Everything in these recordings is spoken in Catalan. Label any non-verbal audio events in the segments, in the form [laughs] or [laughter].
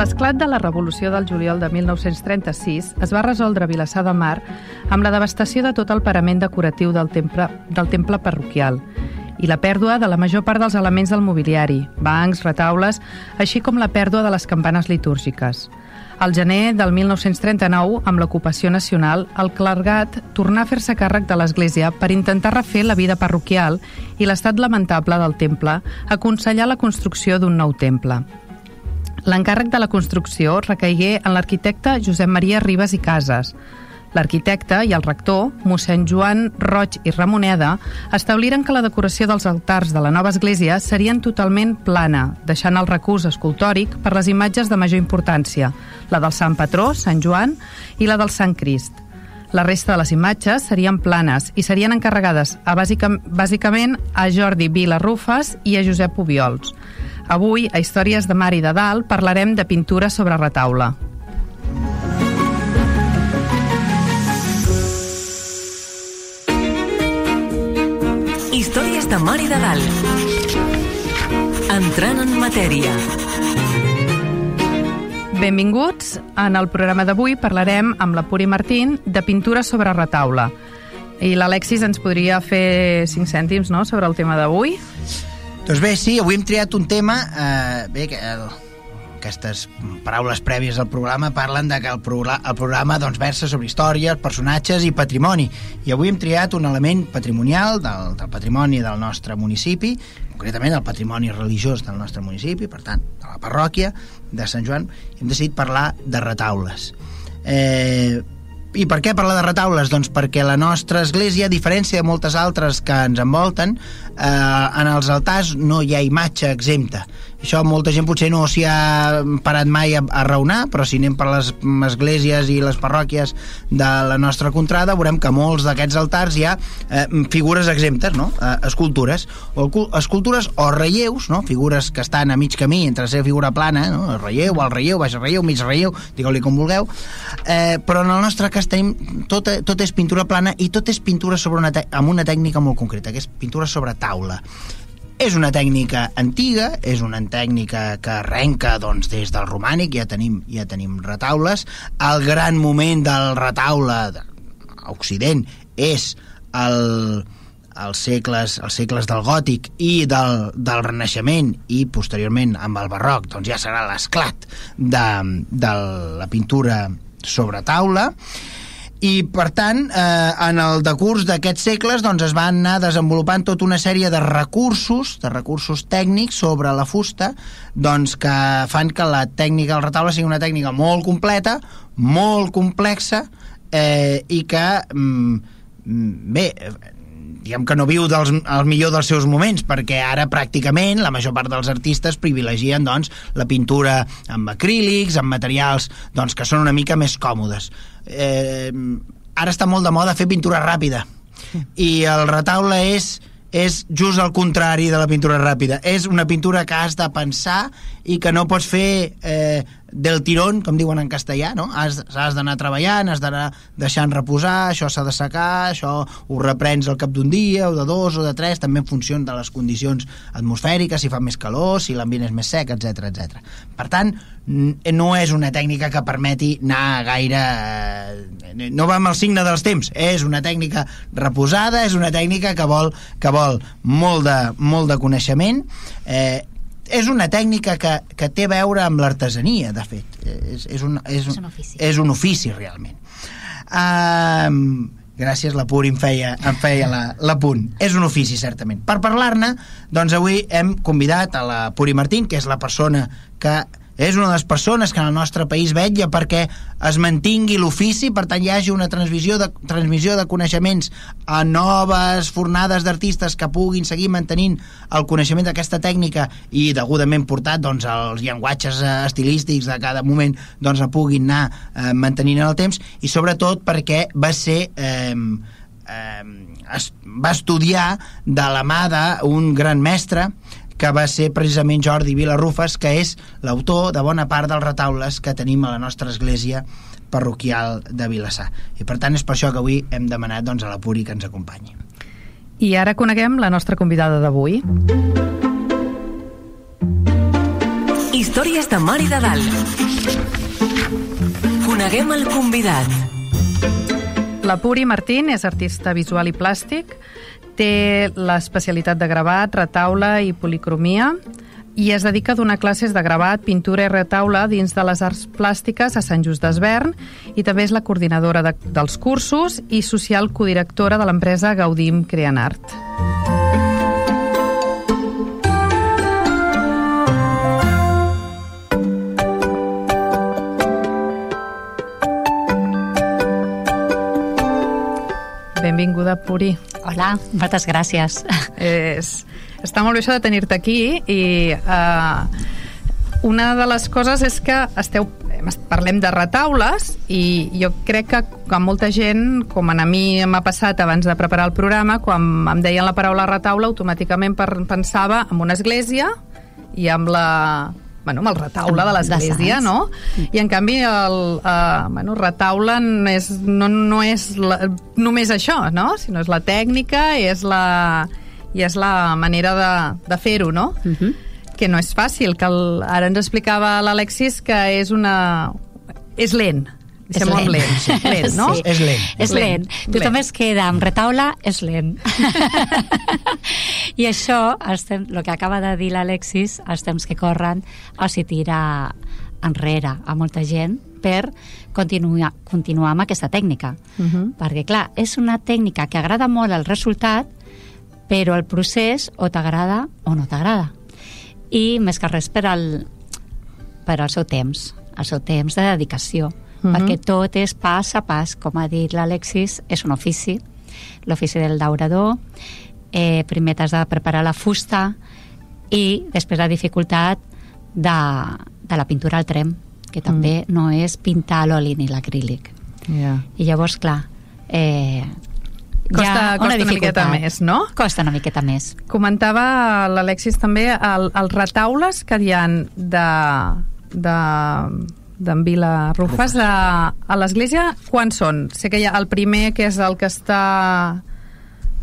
L'esclat de la Revolució del juliol de 1936 es va resoldre a Vilassar de Mar amb la devastació de tot el parament decoratiu del temple, del temple parroquial i la pèrdua de la major part dels elements del mobiliari, bancs, retaules, així com la pèrdua de les campanes litúrgiques. Al gener del 1939, amb l'ocupació nacional, el clergat tornà a fer-se càrrec de l'Església per intentar refer la vida parroquial i l'estat lamentable del temple, aconsellar la construcció d'un nou temple. L'encàrrec de la construcció recaigué en l'arquitecte Josep Maria Ribas i Casas. L'arquitecte i el rector, mossèn Joan Roig i Ramoneda, establiren que la decoració dels altars de la nova església serien totalment plana, deixant el recurs escultòric per les imatges de major importància, la del Sant Patró, Sant Joan, i la del Sant Crist. La resta de les imatges serien planes i serien encarregades a bàsicament a Jordi Vila Rufes i a Josep Ubiols. Avui, a Històries de Mar i de Dalt, parlarem de pintura sobre retaule. Històries de Mar i de Dalt. Entrant en matèria. Benvinguts. En el programa d'avui parlarem amb la Puri Martín de pintura sobre retaule. I l'Alexis ens podria fer cinc cèntims no, sobre el tema d'avui? Doncs bé, sí, avui hem triat un tema... Eh, bé, que el, aquestes paraules prèvies al programa parlen de que el, programa, el programa doncs, versa sobre històries, personatges i patrimoni. I avui hem triat un element patrimonial del, del patrimoni del nostre municipi, concretament el patrimoni religiós del nostre municipi, per tant, de la parròquia de Sant Joan, hem decidit parlar de retaules. Eh, i per què parlar de retaules? Doncs perquè la nostra església, a diferència de moltes altres que ens envolten, eh, en els altars no hi ha imatge exempta. Això molta gent potser no s'hi ha parat mai a, a raonar, però si anem per les esglésies i les parròquies de la nostra contrada, veurem que molts d'aquests altars hi ha eh, figures exemptes, no? eh, escultures, o escultures o relleus, no? figures que estan a mig camí entre ser figura plana, no? el relleu, el relleu, baix relleu, mig relleu, digueu-li com vulgueu, eh, però en el nostre cas tenim tot, tot és pintura plana i tot és pintura sobre una amb una tècnica molt concreta, que és pintura sobre taula. És una tècnica antiga, és una tècnica que arrenca doncs, des del romànic, ja tenim, ja tenim retaules. El gran moment del retaule a Occident és el, els segles, els segles del gòtic i del, del renaixement i posteriorment amb el barroc doncs ja serà l'esclat de, de la pintura sobre taula i per tant eh, en el decurs d'aquests segles doncs, es van anar desenvolupant tota una sèrie de recursos de recursos tècnics sobre la fusta doncs, que fan que la tècnica del retaule sigui una tècnica molt completa molt complexa eh, i que mm, bé diguem que no viu dels, el millor dels seus moments, perquè ara pràcticament la major part dels artistes privilegien doncs, la pintura amb acrílics, amb materials doncs, que són una mica més còmodes eh, ara està molt de moda fer pintura ràpida i el retaule és és just el contrari de la pintura ràpida. És una pintura que has de pensar i que no pots fer eh, del tirón, com diuen en castellà, no? Has, has d'anar treballant, has d'anar deixant reposar, això s'ha de secar, això ho reprens al cap d'un dia, o de dos, o de tres, també en funció de les condicions atmosfèriques, si fa més calor, si l'ambient és més sec, etc etc. Per tant, no és una tècnica que permeti anar gaire... Eh, no va amb el signe dels temps, és una tècnica reposada, és una tècnica que vol, que vol molt, de, molt de coneixement, eh, és una tècnica que, que té a veure amb l'artesania, de fet. És, és, un, és, un, és un ofici. És un ofici, realment. Uh, gràcies, la Pur em feia, em feia la, la punt. És un ofici, certament. Per parlar-ne, doncs avui hem convidat a la Puri Martín, que és la persona que és una de les persones que en el nostre país vetlla perquè es mantingui l'ofici, per tant hi hagi una transmissió de, transmissió de coneixements a noves fornades d'artistes que puguin seguir mantenint el coneixement d'aquesta tècnica i degudament portat doncs, els llenguatges eh, estilístics de cada moment doncs, puguin anar eh, mantenint en el temps i sobretot perquè va ser eh, eh, es, va estudiar de la mà d'un gran mestre que va ser precisament Jordi Vilarrufes, que és l'autor de bona part dels retaules que tenim a la nostra església parroquial de Vilassar. I per tant és per això que avui hem demanat doncs, a la Puri que ens acompanyi. I ara coneguem la nostra convidada d'avui. Històries de Mar i de Dalt. Coneguem el convidat. La Puri Martín és artista visual i plàstic, Té l'especialitat de gravat, retaule i policromia i es dedica a donar classes de gravat, pintura i retaule dins de les arts plàstiques a Sant Just d'Esvern i també és la coordinadora de, dels cursos i social codirectora de l'empresa Gaudim Creanart. Benvinguda, Puri. Hola, moltes gràcies. És, està molt bé això de tenir-te aquí i uh, una de les coses és que esteu parlem de retaules i jo crec que, que molta gent, com a mi m'ha passat abans de preparar el programa, quan em deien la paraula retaule, automàticament pensava en una església i amb la bueno, amb el retaule de l'església, no? I en canvi el uh, bueno, retaule no és, no, no és la, només això, no? Sinó és la tècnica i és la, i és la manera de, de fer-ho, no? Uh -huh. Que no és fàcil, que el, ara ens explicava l'Alexis que és una... és lent, és lent. lent, [laughs] lent, no? Sí. És lent. És lent. lent. Tothom es queda amb retaula, és lent. [laughs] I això, estem, el que acaba de dir l'Alexis, els temps que corren, els hi tira enrere a molta gent per continuar, continuar amb aquesta tècnica. Uh -huh. Perquè, clar, és una tècnica que agrada molt el resultat, però el procés o t'agrada o no t'agrada. I més que res per al, per al seu temps, el seu temps de dedicació -huh. perquè tot és pas a pas, com ha dit l'Alexis, és un ofici, l'ofici del daurador, eh, primer t'has de preparar la fusta i després la dificultat de, de la pintura al trem, que també mm. no és pintar l'oli ni l'acrílic. Yeah. I llavors, clar, eh, costa, una, costa una miqueta més, no? Costa una miqueta més. Comentava l'Alexis també el, els retaules que hi han de, de d'en Vila Rufes a, a l'església quan són? Sé que hi ha el primer que és el que està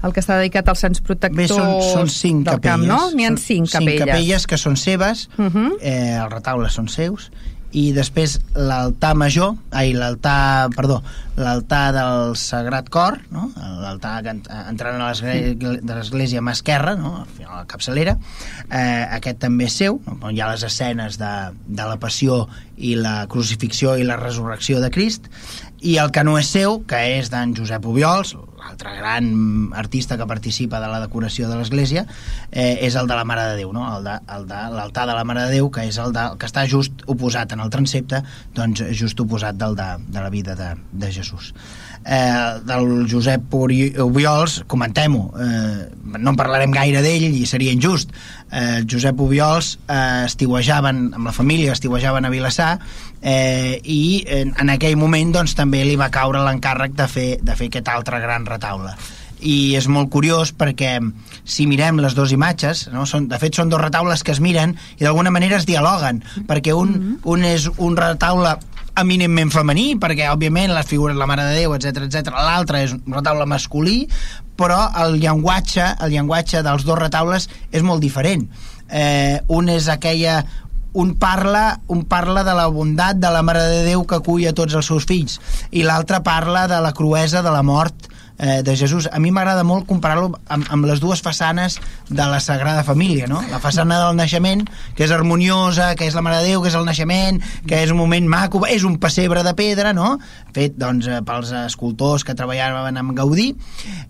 el que està dedicat als sants protectors Bé, són, són cinc del capelles. camp, no? N'hi ha cinc capelles. Cinc capelles que són seves, uh -huh. eh, els retaules són seus, i després l'altar major, ai, l'altar, perdó, l'altar del Sagrat Cor, no? l'altar que entrant a de l'església mà esquerra, no? al final la capçalera, eh, aquest també és seu, on hi ha les escenes de, de la passió i la crucifixió i la resurrecció de Crist, i el que no és seu, que és d'en Josep Ubiols, l'altre gran artista que participa de la decoració de l'església, eh, és el de la Mare de Déu, no? el de l'altar de, de la Mare de Déu, que és el, de, el que està just oposat en el transepte, doncs just oposat del de, de la vida de, de Jesús eh, del Josep Ubiols, comentem-ho, eh, no en parlarem gaire d'ell i seria injust. Eh, Josep Ubiols eh, estiuejaven amb la família, estiuejaven a Vilassar eh, i en, en aquell moment doncs, també li va caure l'encàrrec de, fer, de fer aquest altre gran retaule i és molt curiós perquè si mirem les dues imatges, no? són, de fet són dos retaules que es miren i d'alguna manera es dialoguen, perquè un, mm -hmm. un és un retaule eminentment femení, perquè òbviament les figures la Mare de Déu, etc etc. l'altre és un retaule masculí, però el llenguatge, el llenguatge dels dos retaules és molt diferent. Eh, un és aquella un parla, un parla de la bondat de la Mare de Déu que acull a tots els seus fills i l'altre parla de la cruesa de la mort eh, de Jesús. A mi m'agrada molt comparar-lo amb, amb les dues façanes de la Sagrada Família, no? La façana del naixement, que és harmoniosa, que és la Mare de Déu, que és el naixement, que és un moment maco, és un pessebre de pedra, no? Fet, doncs, eh, pels escultors que treballaven amb Gaudí,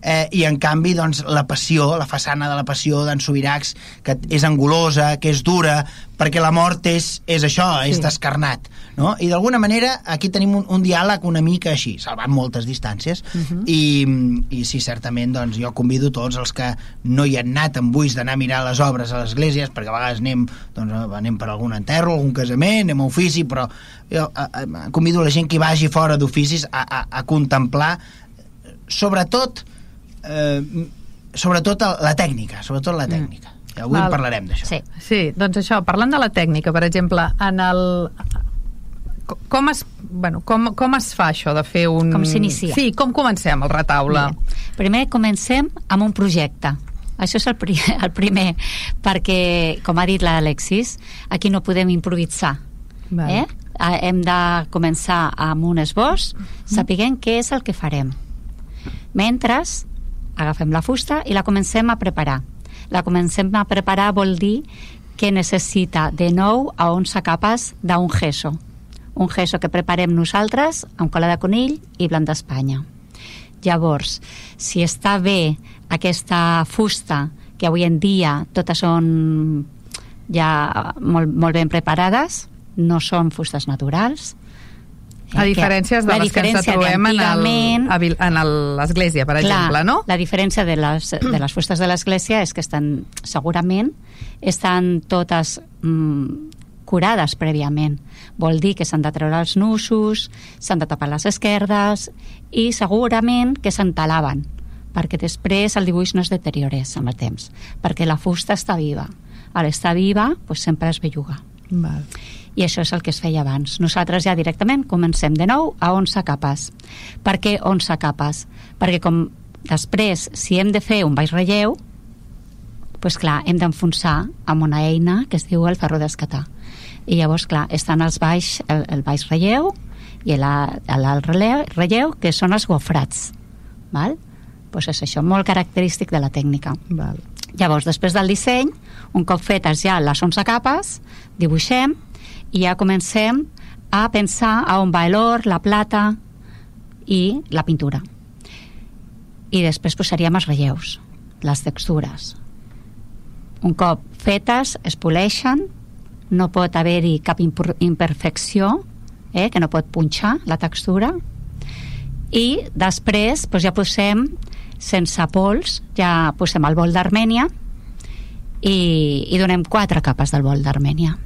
eh, i en canvi, doncs, la passió, la façana de la passió d'en Sobiracs, que és angulosa, que és dura, perquè la mort és, és això, és Sí. descarnat. No? I d'alguna manera aquí tenim un, un diàleg una mica així, salvant moltes distàncies, I, i sí, certament doncs, jo convido tots els que no hi han anat amb ulls d'anar a mirar les obres a les esglésies, perquè a vegades anem, doncs, anem per algun enterro, algun casament, anem a ofici, però jo a, a, convido la gent que vagi fora d'oficis a, a, a contemplar eh, sobretot eh, sobretot la tècnica, sobretot la tècnica. I avui Val. en parlarem d'això. Sí. Sí, doncs això, parlant de la tècnica, per exemple, en el... co- Com es, bueno, com, com es fa això de fer un... Com s'inicia? Sí, com comencem el retaule? Mira, primer comencem amb un projecte. Això és el, pri [laughs] el primer, perquè, com ha dit l'Alexis, aquí no podem improvisar. Val. Eh? Ah, Hem de començar amb un esbós, sapiguem què és el que farem. Mentre agafem la fusta i la comencem a preparar. La comencem a preparar vol dir que necessita de 9 a 11 capes d'un gesso. Un gesso que preparem nosaltres amb cola de conill i blanc d'Espanya. Llavors, si està bé aquesta fusta, que avui en dia totes són ja molt, molt ben preparades, no són fustes naturals. A diferències de la les que ens trobem en l'església, per exemple, no? la diferència de les, de les fustes de l'església és que estan, segurament, estan totes mm, curades prèviament. Vol dir que s'han de treure els nusos, s'han de tapar les esquerdes i segurament que s'entalaven perquè després el dibuix no es deteriorés amb el temps, perquè la fusta està viva. A l'estar viva, doncs sempre es belluga. Val. I això és el que es feia abans. Nosaltres ja directament comencem de nou a 11 capes. Per què 11 capes? Perquè com després, si hem de fer un baix relleu, doncs clar, hem d'enfonsar amb una eina que es diu el ferro d'escatar. I llavors, clar, estan els baix, el, el baix relleu i la- l'alt relleu, relleu, que són els gofrats. Val? Pues és això, molt característic de la tècnica. Val. Llavors, després del disseny, un cop fetes ja les 11 capes, dibuixem i ja comencem a pensar a on va l'or, la plata i la pintura. I després posaríem els relleus, les textures. Un cop fetes, es poleixen, no pot haver-hi cap imperfecció, eh, que no pot punxar la textura, i després doncs ja posem sense pols, ja posem el bol d'Armènia i, i donem quatre capes del bol d'Armènia.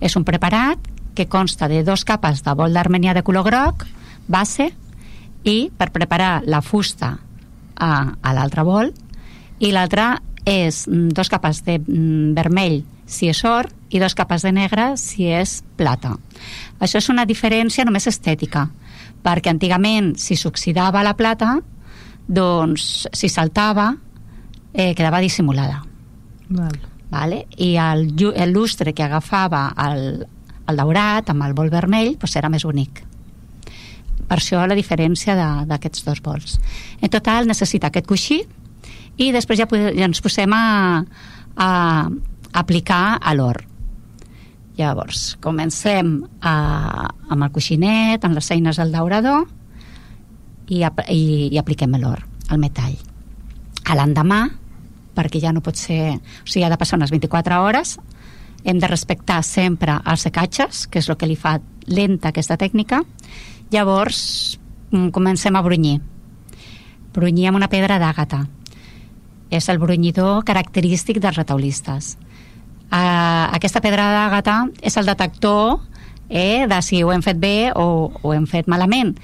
És un preparat que consta de dos capes de bol d'Armènia de color groc, base, i per preparar la fusta a, a l'altre bol, i l'altre és mm, dos capes de mm, vermell si és or i dos capes de negre si és plata. Això és una diferència només estètica, perquè antigament si s'oxidava la plata, doncs si saltava eh, quedava dissimulada. Val. Vale? I el, el lustre que agafava el, el daurat amb el bol vermell doncs era més bonic. Per això la diferència d'aquests dos bols. En total necessita aquest coixí i després ja, pode- ja ens posem a, a aplicar a l'or. Llavors, comencem a, amb el coixinet, amb les eines del daurador i, i, i apliquem l'or, el metall. A l'endemà, perquè ja no pot ser... O sigui, ha de passar unes 24 hores, hem de respectar sempre els secatges, que és el que li fa lenta aquesta tècnica. Llavors, mm, comencem a brunyir. Brunyir amb una pedra d'àgata. És el brunyidor característic dels retaulistes. Uh, aquesta pedra d'àgata és el detector eh, de si ho hem fet bé o ho hem fet malament.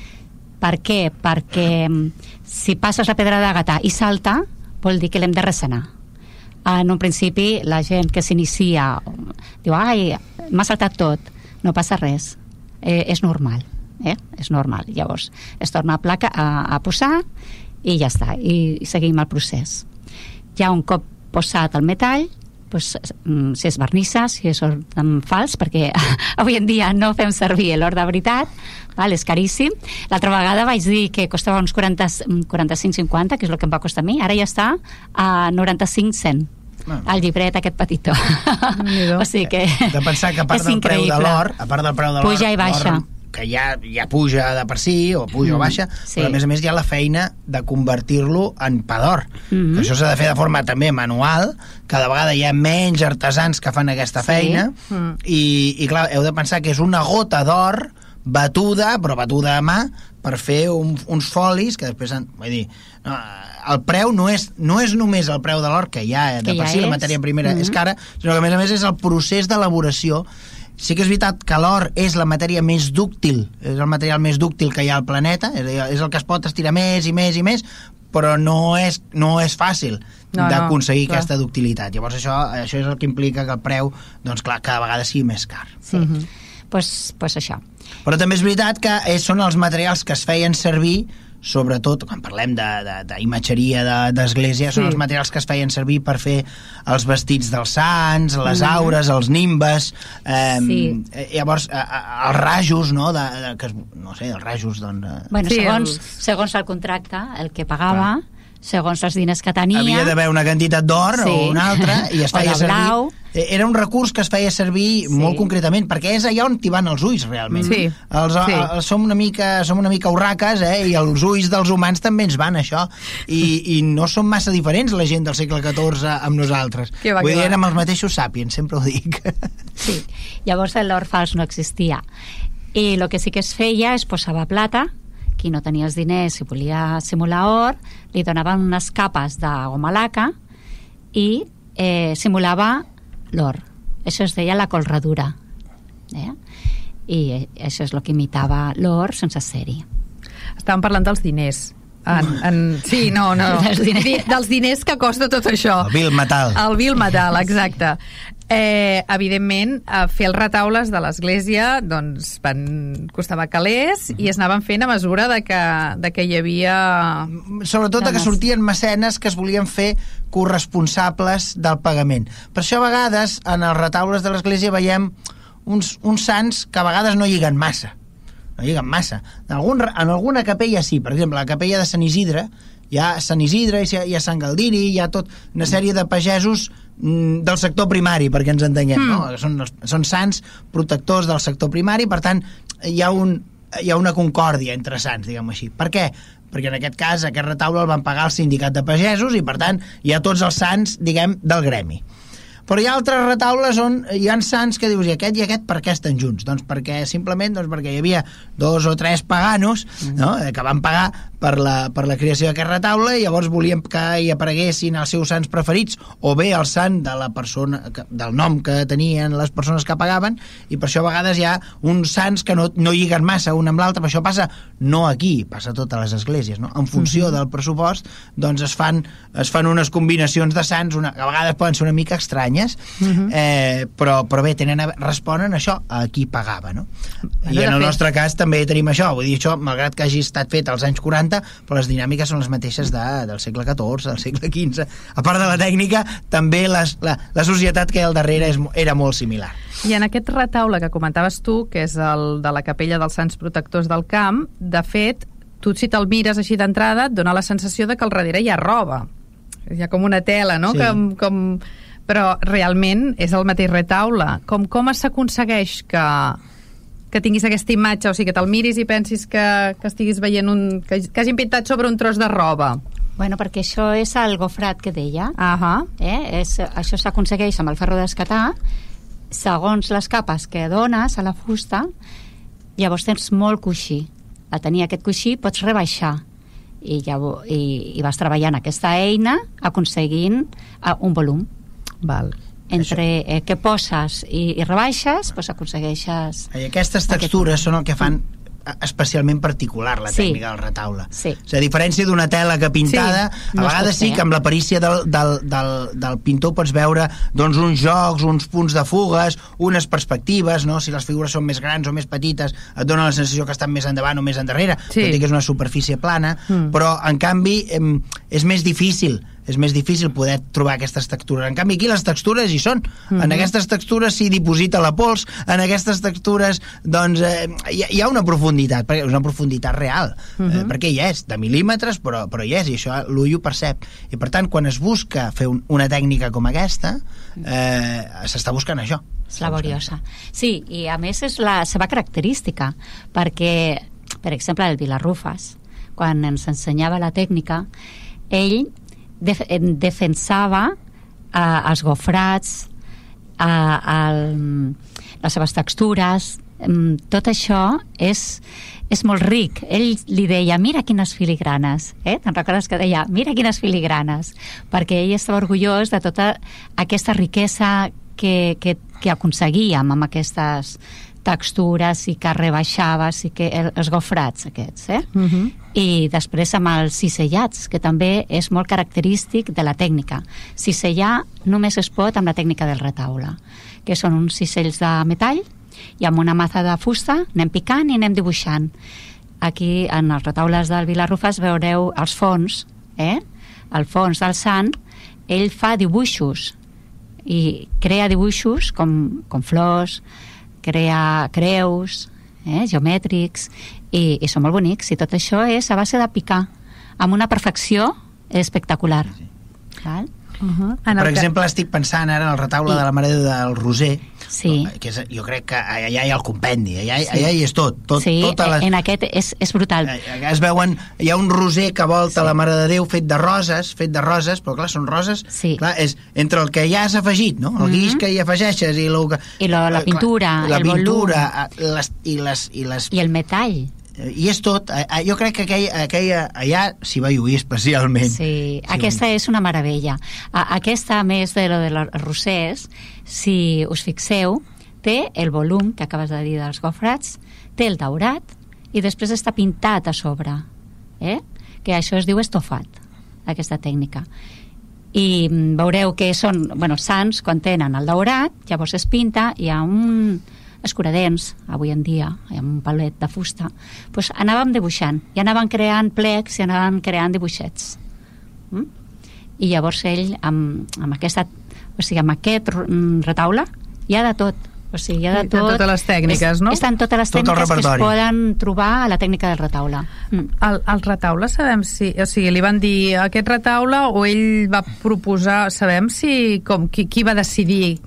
Per què? Perquè mm, si passes la pedra d'àgata i salta, vol dir que l'hem de ressenar. En un principi, la gent que s'inicia diu, ai, m'ha saltat tot. No passa res. Eh, és normal. Eh? És normal. Llavors, es torna a, placa, a, a posar i ja està. I, i seguim el procés. Ja un cop posat el metall, doncs, mm, si és vernissa, si és fals, perquè [laughs] avui en dia no fem servir l'or de veritat, val? és caríssim. L'altra vegada vaig dir que costava uns 40 45-50, que és el que em va costar a mi, ara ja està a 95 cent. Ah. El llibret aquest petitó. [laughs] O sigui que De pensar que a part del preu de l'or, a part del preu de l'or, Puja i baixa. que ja, ja puja de per si, o puja mm, o baixa, sí. però a més a més hi ha la feina de convertir-lo en pa d'or. Mm -hmm. Que això s'ha de fer de forma també manual, cada vegada hi ha menys artesans que fan aquesta Sí. feina, Mm. i, i clar, heu de pensar que és una gota d'or batuda, però batuda a mà, per fer un, uns folis que després han, vull dir, no, el preu no és, no és només el preu de l'or que ja de Que per ja si la és. matèria primera Mhm. és cara, sinó que a més a més és el procés d'elaboració sí que és veritat que l'or és la matèria més dúctil, és el material més dúctil que hi ha al planeta, és, a dir, és el que es pot estirar més i més i més, però no és, no és fàcil No, no, d'aconseguir clar. aquesta ductilitat. Llavors això, això és el que implica que el preu, doncs clar, cada vegada sigui més car. Sí. Mhm. pues, pues això. Però també és veritat que és, són els materials que es feien servir sobretot quan parlem d'imatgeria de, de, d'església, sí. són Sí. els materials que es feien servir per fer els vestits dels sants, les aures, els nimbes, eh, Sí. eh, llavors eh, eh, els rajos, no? De, de, que no sé, els rajos, doncs... Eh, Bueno, Sí, segons, els- segons el contracte, el que pagava, segons els diners que tenia... havia d'haver una quantitat d'or Sí. o una altra i es [laughs] O feia de servir... Eh, Era un recurs que es feia servir Sí. molt concretament, perquè és allà on t'hi van els ulls, realment. Sí. Els, Sí. els, som, una mica, som una mica urraques, eh? i els ulls dels humans també ens van, això. I, i no som massa diferents, la gent del segle XIV, amb nosaltres. Que va, Vull que dir, érem els mateixos sàpiens, sempre ho dic. Sí. Llavors l'or fals no existia. I el que sí que es feia es posava plata, qui no tenia els diners i volia simular or, li donaven unes capes de goma laca i eh, simulava l'or. Això es deia la colradura. Eh? I això és el que imitava l'or sense ser-hi. Estàvem parlant dels diners. En, en, sí, no, no. [laughs] Dels diners. Di- dels diners que costa tot això. El vil metal. El vil metal, exacte. Eh, evidentment, a fer els retaules de l'església doncs, van, costava calés i es anaven fent a mesura de que, de que hi havia... sobretot que Dones. sortien mecenes que es volien fer corresponsables del pagament. Per això a vegades en els retaules de l'església veiem uns, uns sants que a vegades no lliguen massa no lliguen massa. En, algun, en alguna capella sí, per exemple, la capella de Sant Isidre, hi ha Sant Isidre, hi ha, Sant Galdiri, hi ha tot una sèrie de pagesos mm, del sector primari, perquè ens entenguem, mm. no? Són, són sants protectors del sector primari, per tant, hi ha, un, hi ha una concòrdia entre sants, diguem així. Per què? Perquè en aquest cas aquest retaule el van pagar el sindicat de pagesos i, per tant, hi ha tots els sants, diguem, del gremi. Però hi ha altres retaules on hi ha sants que dius, i aquest i aquest per què estan junts? Doncs perquè simplement doncs perquè hi havia dos o tres paganos no? eh, que van pagar per la, per la creació d'aquest retaule i llavors volien que hi apareguessin els seus sants preferits o bé el sant de la persona que, del nom que tenien les persones que pagaven i per això a vegades hi ha uns sants que no, no lliguen massa un amb l'altre, però això passa no aquí, passa a totes les esglésies no? en funció del pressupost doncs es fan, es fan unes combinacions de sants una, a vegades poden ser una mica estranyes eh, però, però bé, tenen a, responen això a qui pagava no? i en el fet- nostre cas també tenim això vull dir, això, malgrat que hagi estat fet als anys 40 però les dinàmiques són les mateixes de, del segle XIV, del segle XV a part de la tècnica, també les, la, la societat que hi ha al darrere és, era molt similar I en aquest retaule que comentaves tu, que és el de la capella dels Sants Protectors del Camp, de fet, tu si te'l mires així d'entrada, et dona la sensació de que al darrere hi ha roba. Hi ha com una tela, no? Sí. Com, com... Però realment és el mateix retaule. Com, com s'aconsegueix que, que tinguis aquesta imatge, o sigui, que te'l miris i pensis que, que estiguis veient un... que, que hagin pintat sobre un tros de roba? Bueno, perquè això és el gofrat que deia. Ahà. Eh? És, això s'aconsegueix amb el ferro d'escatar segons les capes que dones a la fusta llavors tens molt coixí a tenir aquest coixí pots rebaixar i, llavors, i, i vas treballant aquesta eina aconseguint uh, un volum Val. Entre eh, que poses i, i rebaixes doncs aconsegueixes I aquestes textures són el que fan eh, especialment particular la Sí. tècnica del retaule. Sí. O sigui, a diferència d'una tela que pintada, Sí, a no es vegades sí que amb la perícia del, del, del, del pintor pots veure doncs, uns jocs, uns punts de fugues, unes perspectives, no? si les figures són més grans o més petites, et dona la sensació que estan més endavant o més endarrere, Sí. tot i que és una superfície plana, Mm. però en canvi és més difícil és més difícil poder trobar aquestes textures. En canvi, aquí les textures hi són. Mm -hmm. En aquestes textures s'hi diposita la pols, en aquestes textures doncs, eh, hi, hi ha una profunditat, perquè és una profunditat real, mm -hmm. eh, perquè hi és, de mil·límetres, però, però hi és, i això l'ull ho percep. I per tant, quan es busca fer un, una tècnica com aquesta, eh, s'està buscant això. És laboriosa. Sí, i a més és la seva característica, perquè, per exemple, el Vilarrufas, quan ens ensenyava la tècnica, ell def defensava eh, els gofrats, eh, el, les seves textures, tot això és, és molt ric. Ell li deia, mira quines filigranes, eh? Te'n recordes que deia, mira quines filigranes? Perquè ell estava orgullós de tota aquesta riquesa que, que, que aconseguíem amb aquestes textures i que rebaixaves i que els gofrats aquests, eh? Uh -huh. I després amb els cisellats, que també és molt característic de la tècnica. Cisellar només es pot amb la tècnica del retaule, que són uns cisells de metall i amb una maza de fusta anem picant i anem dibuixant. Aquí, en els retaules del Vilarrufas, veureu els fons, eh? El fons del sant, ell fa dibuixos i crea dibuixos com, com flors, crea creus, eh, geomètrics, i, i són molt bonics. I tot això és a base de picar, amb una perfecció espectacular. Sí. Val? Uh -huh. Per exemple, estic pensant ara en el retaule I... de la Mare del Roser, sí. que és, jo crec que allà hi ha el compendi, allà, sí. allà hi és tot. tot sí, tota les... en aquest és, és brutal. Allà es veuen, hi ha un roser que volta sí. la Mare de Déu fet de roses, fet de roses, però clar, són roses, sí. clar, és entre el que ja has afegit, no? el mm -hmm. guix que hi afegeixes i, lo que, I lo, la pintura, la el pintura, volum. Les, i, les, i, les... I el metall i és tot, jo crec que aquell, aquella, allà s'hi va lluir especialment. Sí, sí, aquesta és una meravella. Aquesta a més de lo de los rosers si us fixeu té el volum que acabes de dir dels gofrats té el daurat i després està pintat a sobre eh? que això es diu estofat aquesta tècnica. I mm, veureu que són bueno, sants quan tenen el daurat llavors es pinta i hi ha un escuradents, avui en dia, amb un palet de fusta, doncs anàvem dibuixant, i anàvem creant plecs i anàvem creant dibuixets. Mm? I llavors ell, amb, amb, aquesta, o sigui, amb aquest retaule, hi ha de tot. O sigui, hi ha de tot. De totes les tècniques, és, no? Estan totes les tot tècniques que es poden trobar a la tècnica del retaule. Mm. El, el retaule, sabem si... O sigui, li van dir aquest retaule o ell va proposar... Sabem si... Com, qui, qui va decidir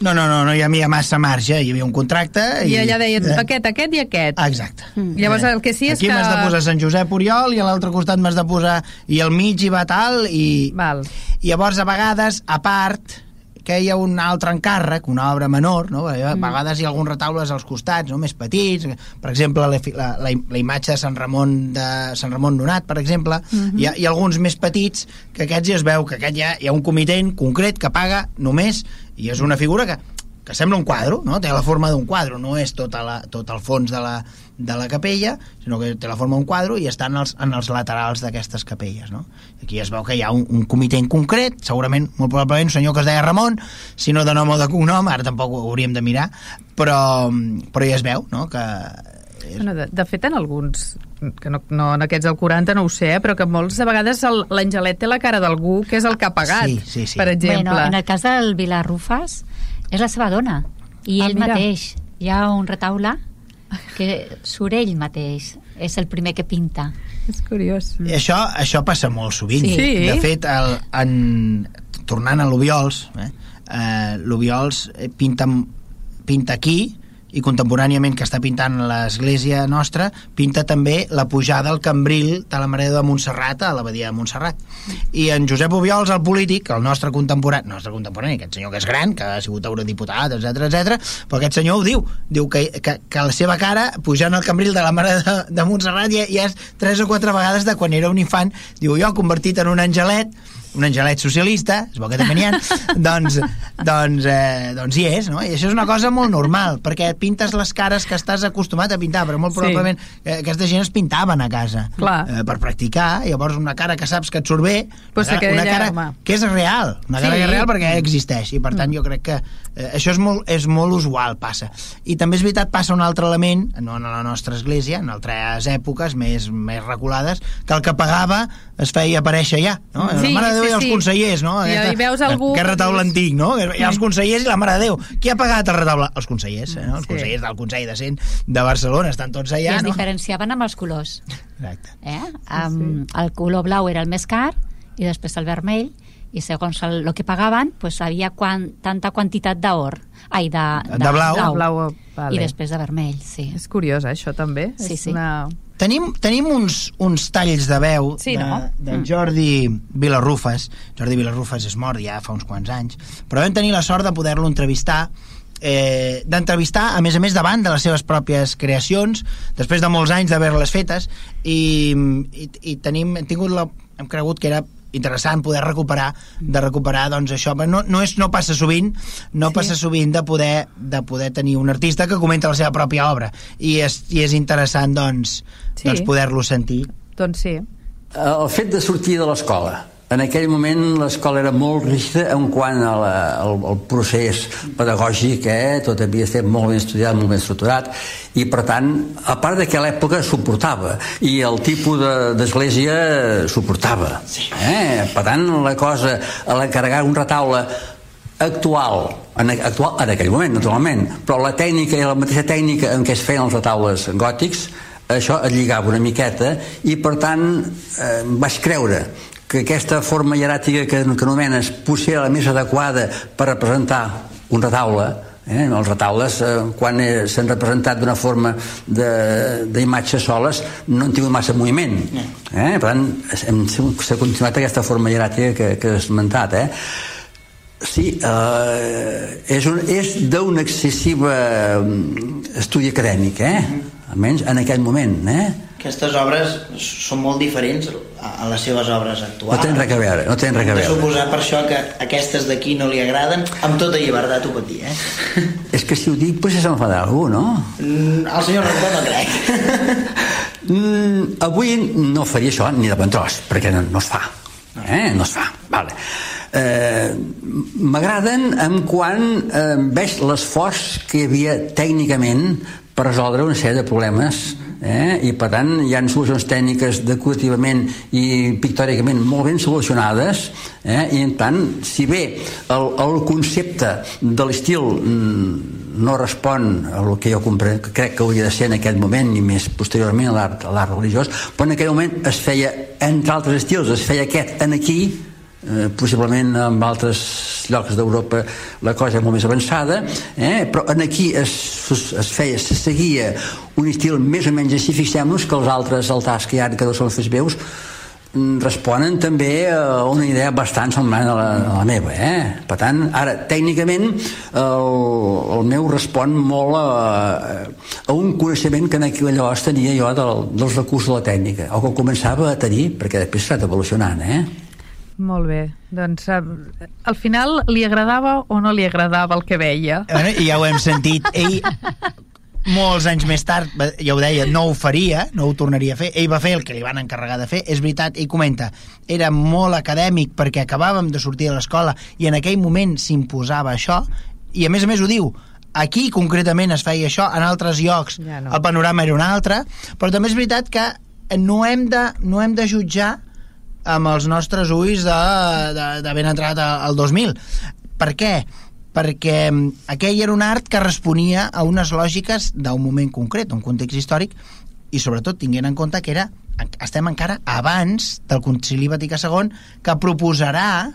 no, no, no, no hi havia massa marge, hi havia un contracte... I, I allà deien eh? aquest, aquest i aquest. Exacte. Mm. Llavors el que sí és Aquí que... Aquí m'has de posar Sant Josep Oriol i a l'altre costat m'has de posar... I al mig hi va tal i... Val. I llavors a vegades, a part, que hi ha un altre encàrrec, una obra menor, no? a mm. vegades hi ha alguns retaules als costats, no? més petits, per exemple, la, la, la, la imatge de Sant Ramon de Sant Ramon Donat, per exemple, mm -hmm. hi, ha, hi ha alguns més petits que aquests ja es veu que aquest ja hi ha un comitent concret que paga només i és una figura que, que sembla un quadre, no? té la forma d'un quadre, no és tota la, tot el fons de la, de la capella, sinó que té la forma d'un quadre i està en els, en els laterals d'aquestes capelles. No? Aquí es veu que hi ha un, un comitè en concret, segurament, molt probablement, un senyor que es deia Ramon, si no de nom o de cognom, ara tampoc ho hauríem de mirar, però, però ja es veu no? que Bueno, de, de fet, en alguns, que no, no en aquests del 40 no ho sé, eh, però que molts de vegades l'Angelet té la cara d'algú que és el que ha pagat, sí, sí, sí. per exemple. Bueno, en el cas del Vilarrufas, és la seva dona, i ah, ell mira. mateix. Hi ha un retaule [laughs] que surt ell mateix, és el primer que pinta. És curiós. I això, això passa molt sovint. Sí. De fet, el, en, tornant a l'Ubiols, eh, eh, l'Ubiols pinta, pinta aquí, i contemporàniament que està pintant l'església nostra, pinta també la pujada al Cambril de la Mare de Montserrat a l'abadia de Montserrat. I en Josep Obiols, el polític, el nostre contemporani, nostre contemporani, aquest senyor que és gran, que ha sigut eurodiputat, etc etc, però aquest senyor ho diu, diu que, que, que la seva cara, pujant al Cambril de la Mare de, de Montserrat, ja, ja és tres o quatre vegades de quan era un infant, diu, jo convertit en un angelet, un angelet socialista, és bo que també n'hi ha, [laughs] doncs, doncs, eh, doncs hi és, no? I això és una cosa molt normal, perquè pintes les cares que estàs acostumat a pintar, però molt probablement sí. eh, aquesta gent es pintaven a casa eh, per practicar, llavors una cara que saps que et surt bé, pues una, una cara home. que és real, una cara sí. que és real perquè existeix, i per tant jo crec que eh, això és molt, és molt usual, passa. I també és veritat, passa un altre element, no en la nostra església, en altres èpoques més, més reculades, que el que pagava es feia aparèixer ja, no? Sí, la Mare de Déu Sí, i els sí. consellers, no? I hi veus algú Que retaule antic, no? Ha els consellers i la Mare de Déu. Qui ha pagat el retaule? Els consellers, eh, no? Els Sí. consellers del Consell de Cent de Barcelona estan tots I allà, es no? diferenciaven amb els colors. Exacte. Eh? Um, el color blau era el més car i després el vermell i segons el, el que pagaven pues, havia quan, tanta quantitat d'or ai, de, De blau. De blau, vale. i després de vermell, sí. És curiós, eh, això també. Sí, És sí. Una... Tenim, tenim uns, uns talls de veu Sí, de, no? de Mm. Jordi Vilarrufes. Jordi Vilarrufes és mort ja fa uns quants anys, però vam tenir la sort de poder-lo entrevistar eh, d'entrevistar, a més a més, davant de les seves pròpies creacions, després de molts anys d'haver-les fetes, i, i, i tenim, hem tingut la, hem cregut que era interessant poder recuperar de recuperar doncs això, no, no, és, no passa sovint no Sí. passa sovint de poder, de poder tenir un artista que comenta la seva pròpia obra i és, i és interessant doncs, Sí. doncs poder-lo sentir Doncs sí. El fet de sortir de l'escola. En aquell moment l'escola era molt rígida en quant a la, al, al procés pedagògic, eh? tot havia estat molt ben estudiat, molt ben estructurat, i per tant, a part de que a l'època suportava, i el tipus de- d'església suportava. Eh? Per tant, la cosa, a l'encarregar un retaule actual, en, actual en aquell moment, naturalment, però la tècnica i la mateixa tècnica en què es feien els retaules gòtics, això et lligava una miqueta i per tant eh, vaig creure que aquesta forma hieràtica que, que anomenes potser era la més adequada per representar un retaule eh? els retaules eh, quan eh, s'han representat d'una forma de- d'imatges soles no han tingut massa moviment eh? per tant s'ha continuat aquesta forma hieràtica que, que has esmentat eh? Sí, eh, és, un, és d'un excessiu eh, estudi acadèmic, eh? Almenys en aquell moment, eh? Aquestes obres són molt diferents a les seves obres No actuals. tenen res a veure, no tenen res a Hem de veure. suposar per això que aquestes d'aquí no li agraden, amb tota llibertat ho pot dir, eh? [laughs] És que si ho dic, potser s'enfadarà algú, no? Mm, El senyor Rector no crec. [laughs] Mm, avui no faria això ni de bon tros, perquè no, no es fa. Eh? No es fa. Vale. Eh, M'agraden en quan eh, veig l'esforç que hi havia tècnicament per resoldre una sèrie de problemes eh? i per tant hi ha solucions tècniques decorativament i pictòricament molt ben solucionades eh? i en tant si bé el, el concepte de l'estil mm, no respon a el que jo crec que hauria de ser en aquest moment i més posteriorment a l'art religiós però en aquell moment es feia entre altres estils, es feia aquest en aquí eh, possiblement en altres llocs d'Europa la cosa és molt més avançada eh? però en aquí es, es feia se seguia un estil més o menys així fixem-nos que els altres altars que hi ha que no són fets veus mm, responen també a una idea bastant semblant a la, a la meva eh? per tant, ara, tècnicament el, el meu respon molt a, a un coneixement que en aquell llavors tenia jo del, dels recursos de la tècnica o que començava a tenir perquè després s'ha anat evolucionant eh? Molt bé. Doncs eh, al final li agradava o no li agradava el que veia? bueno, ja ho hem sentit ell molts anys més tard, ja ho deia, no ho faria, no ho tornaria a fer. Ell va fer el que li van encarregar de fer. És veritat, ell comenta, era molt acadèmic perquè acabàvem de sortir de l'escola i en aquell moment s'imposava això, i a més a més ho diu, aquí concretament es feia això, en altres llocs Ja no. el panorama era un altre, però també és veritat que no hem de, no hem de jutjar amb els nostres ulls de- de- d'haver entrat al 2000. Per què? Perquè mm, aquell era un art que responia a unes lògiques d'un moment concret, un context històric, i sobretot tinguent en compte que era estem encara abans del Concili Vaticà II que proposarà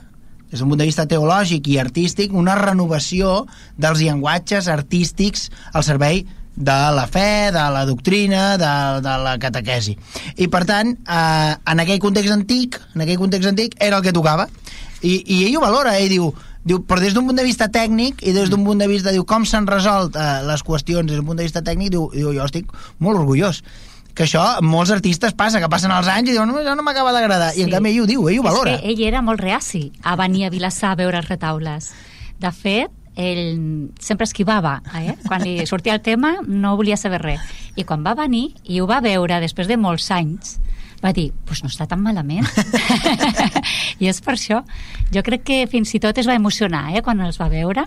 des d'un punt de vista teològic i artístic una renovació dels llenguatges artístics al servei de la fe, de la doctrina, de, de la catequesi. I per tant, eh, en aquell context antic, en aquell context antic, era el que tocava. I, i ell ho valora, ell diu, diu però des d'un punt de vista tècnic i des d'un punt de vista, diu, com s'han resolt eh, les qüestions des d'un punt de vista tècnic, diu, diu, jo estic molt orgullós que això molts artistes passa, que passen els anys i diuen, no, no m'acaba d'agradar, i en Sí. canvi ell ho diu, ell ho valora. És que ell era molt reaci a venir a Vilassar a veure els retaules. De fet, ell sempre esquivava, eh? Quan li sortia el tema no volia saber res. I quan va venir i ho va veure després de molts anys, va dir, pues no està tan malament. [laughs] [laughs] I és per això. Jo crec que fins i tot es va emocionar, eh, quan els va veure.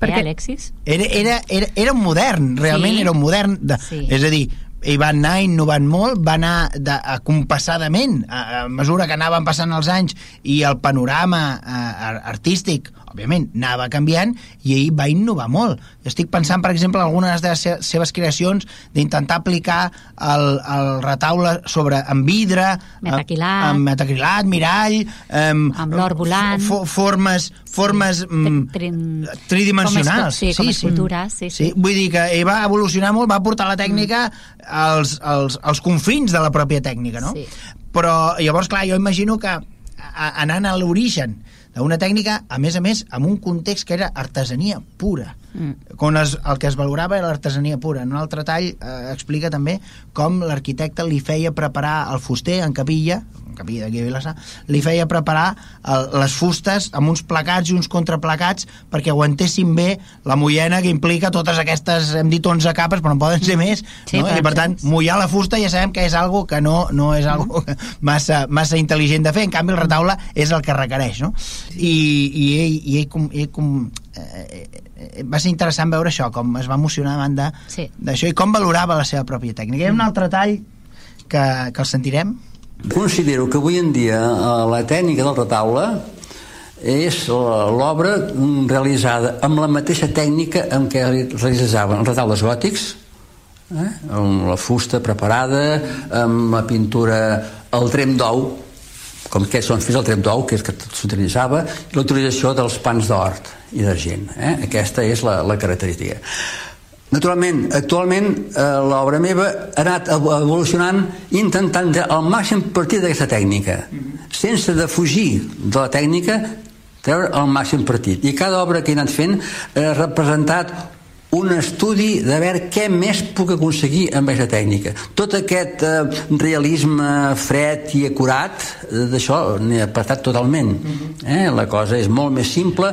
Perquè- Eh, Alexis? Era, era, era, era un modern, realment Sí. era un modern. De, Sí. És a dir, i van anar innovant molt, va anar de, a compassadament, a, a mesura que anaven passant els anys i el panorama eh, artístic òbviament, anava canviant i ell va innovar molt. Estic pensant, per exemple, en algunes de les seves creacions d'intentar aplicar el, el retaule sobre en vidre, metacrilat, amb metacrilat, mirall, amb, amb l'or volant, formes, formes mm, tri, tri, tridimensionals. Com sí, com sí, escultures, sí, sí. sí. Vull dir que ell va evolucionar molt, va portar la tècnica mm. als, als, als confins de la pròpia tècnica, no? Sí. Però llavors, clar, jo imagino que anant a l'origen d'una tècnica, a més a més, amb un context que era artesania pura. Mm. Quan es, el que es valorava era l'artesania pura. En un altre tall eh, explica també com l'arquitecte li feia preparar el fuster en capilla, capilla d'aquí a Vilassar, li feia preparar el, les fustes amb uns placats i uns contraplacats perquè aguantessin bé la mollena que implica totes aquestes, hem dit 11 capes, però no poden ser més, sí, no? i per tant, mullar la fusta ja sabem que és algo que no, no és algo massa, massa intel·ligent de fer, en canvi el retaule és el que requereix, no? I, i ell, i ell, com, ell com, eh, eh, va ser interessant veure això, com es va emocionar davant d'això sí. i com valorava la seva pròpia tècnica. Hi ha un altre tall que, que el sentirem? Considero que avui en dia eh, la tècnica del retaule és l'obra realitzada amb la mateixa tècnica amb què realitzaven els retaules gòtics, eh? amb la fusta preparada, amb la pintura al trem d'ou, com que són fins al trem d'ou, que és que s'utilitzava, i l'utilització dels pans d'hort i d'argent. Eh? Aquesta és la, la característica. Naturalment, actualment eh, l'obra meva ha anat evolucionant intentant al màxim partir d'aquesta tècnica, sense de fugir de la tècnica, treure el màxim partit. I cada obra que he anat fent ha representat un estudi de veure què més puc aconseguir amb aquesta tècnica. Tot aquest eh, realisme fred i acurat, eh, d'això n'he apartat totalment. Eh? La cosa és molt més simple,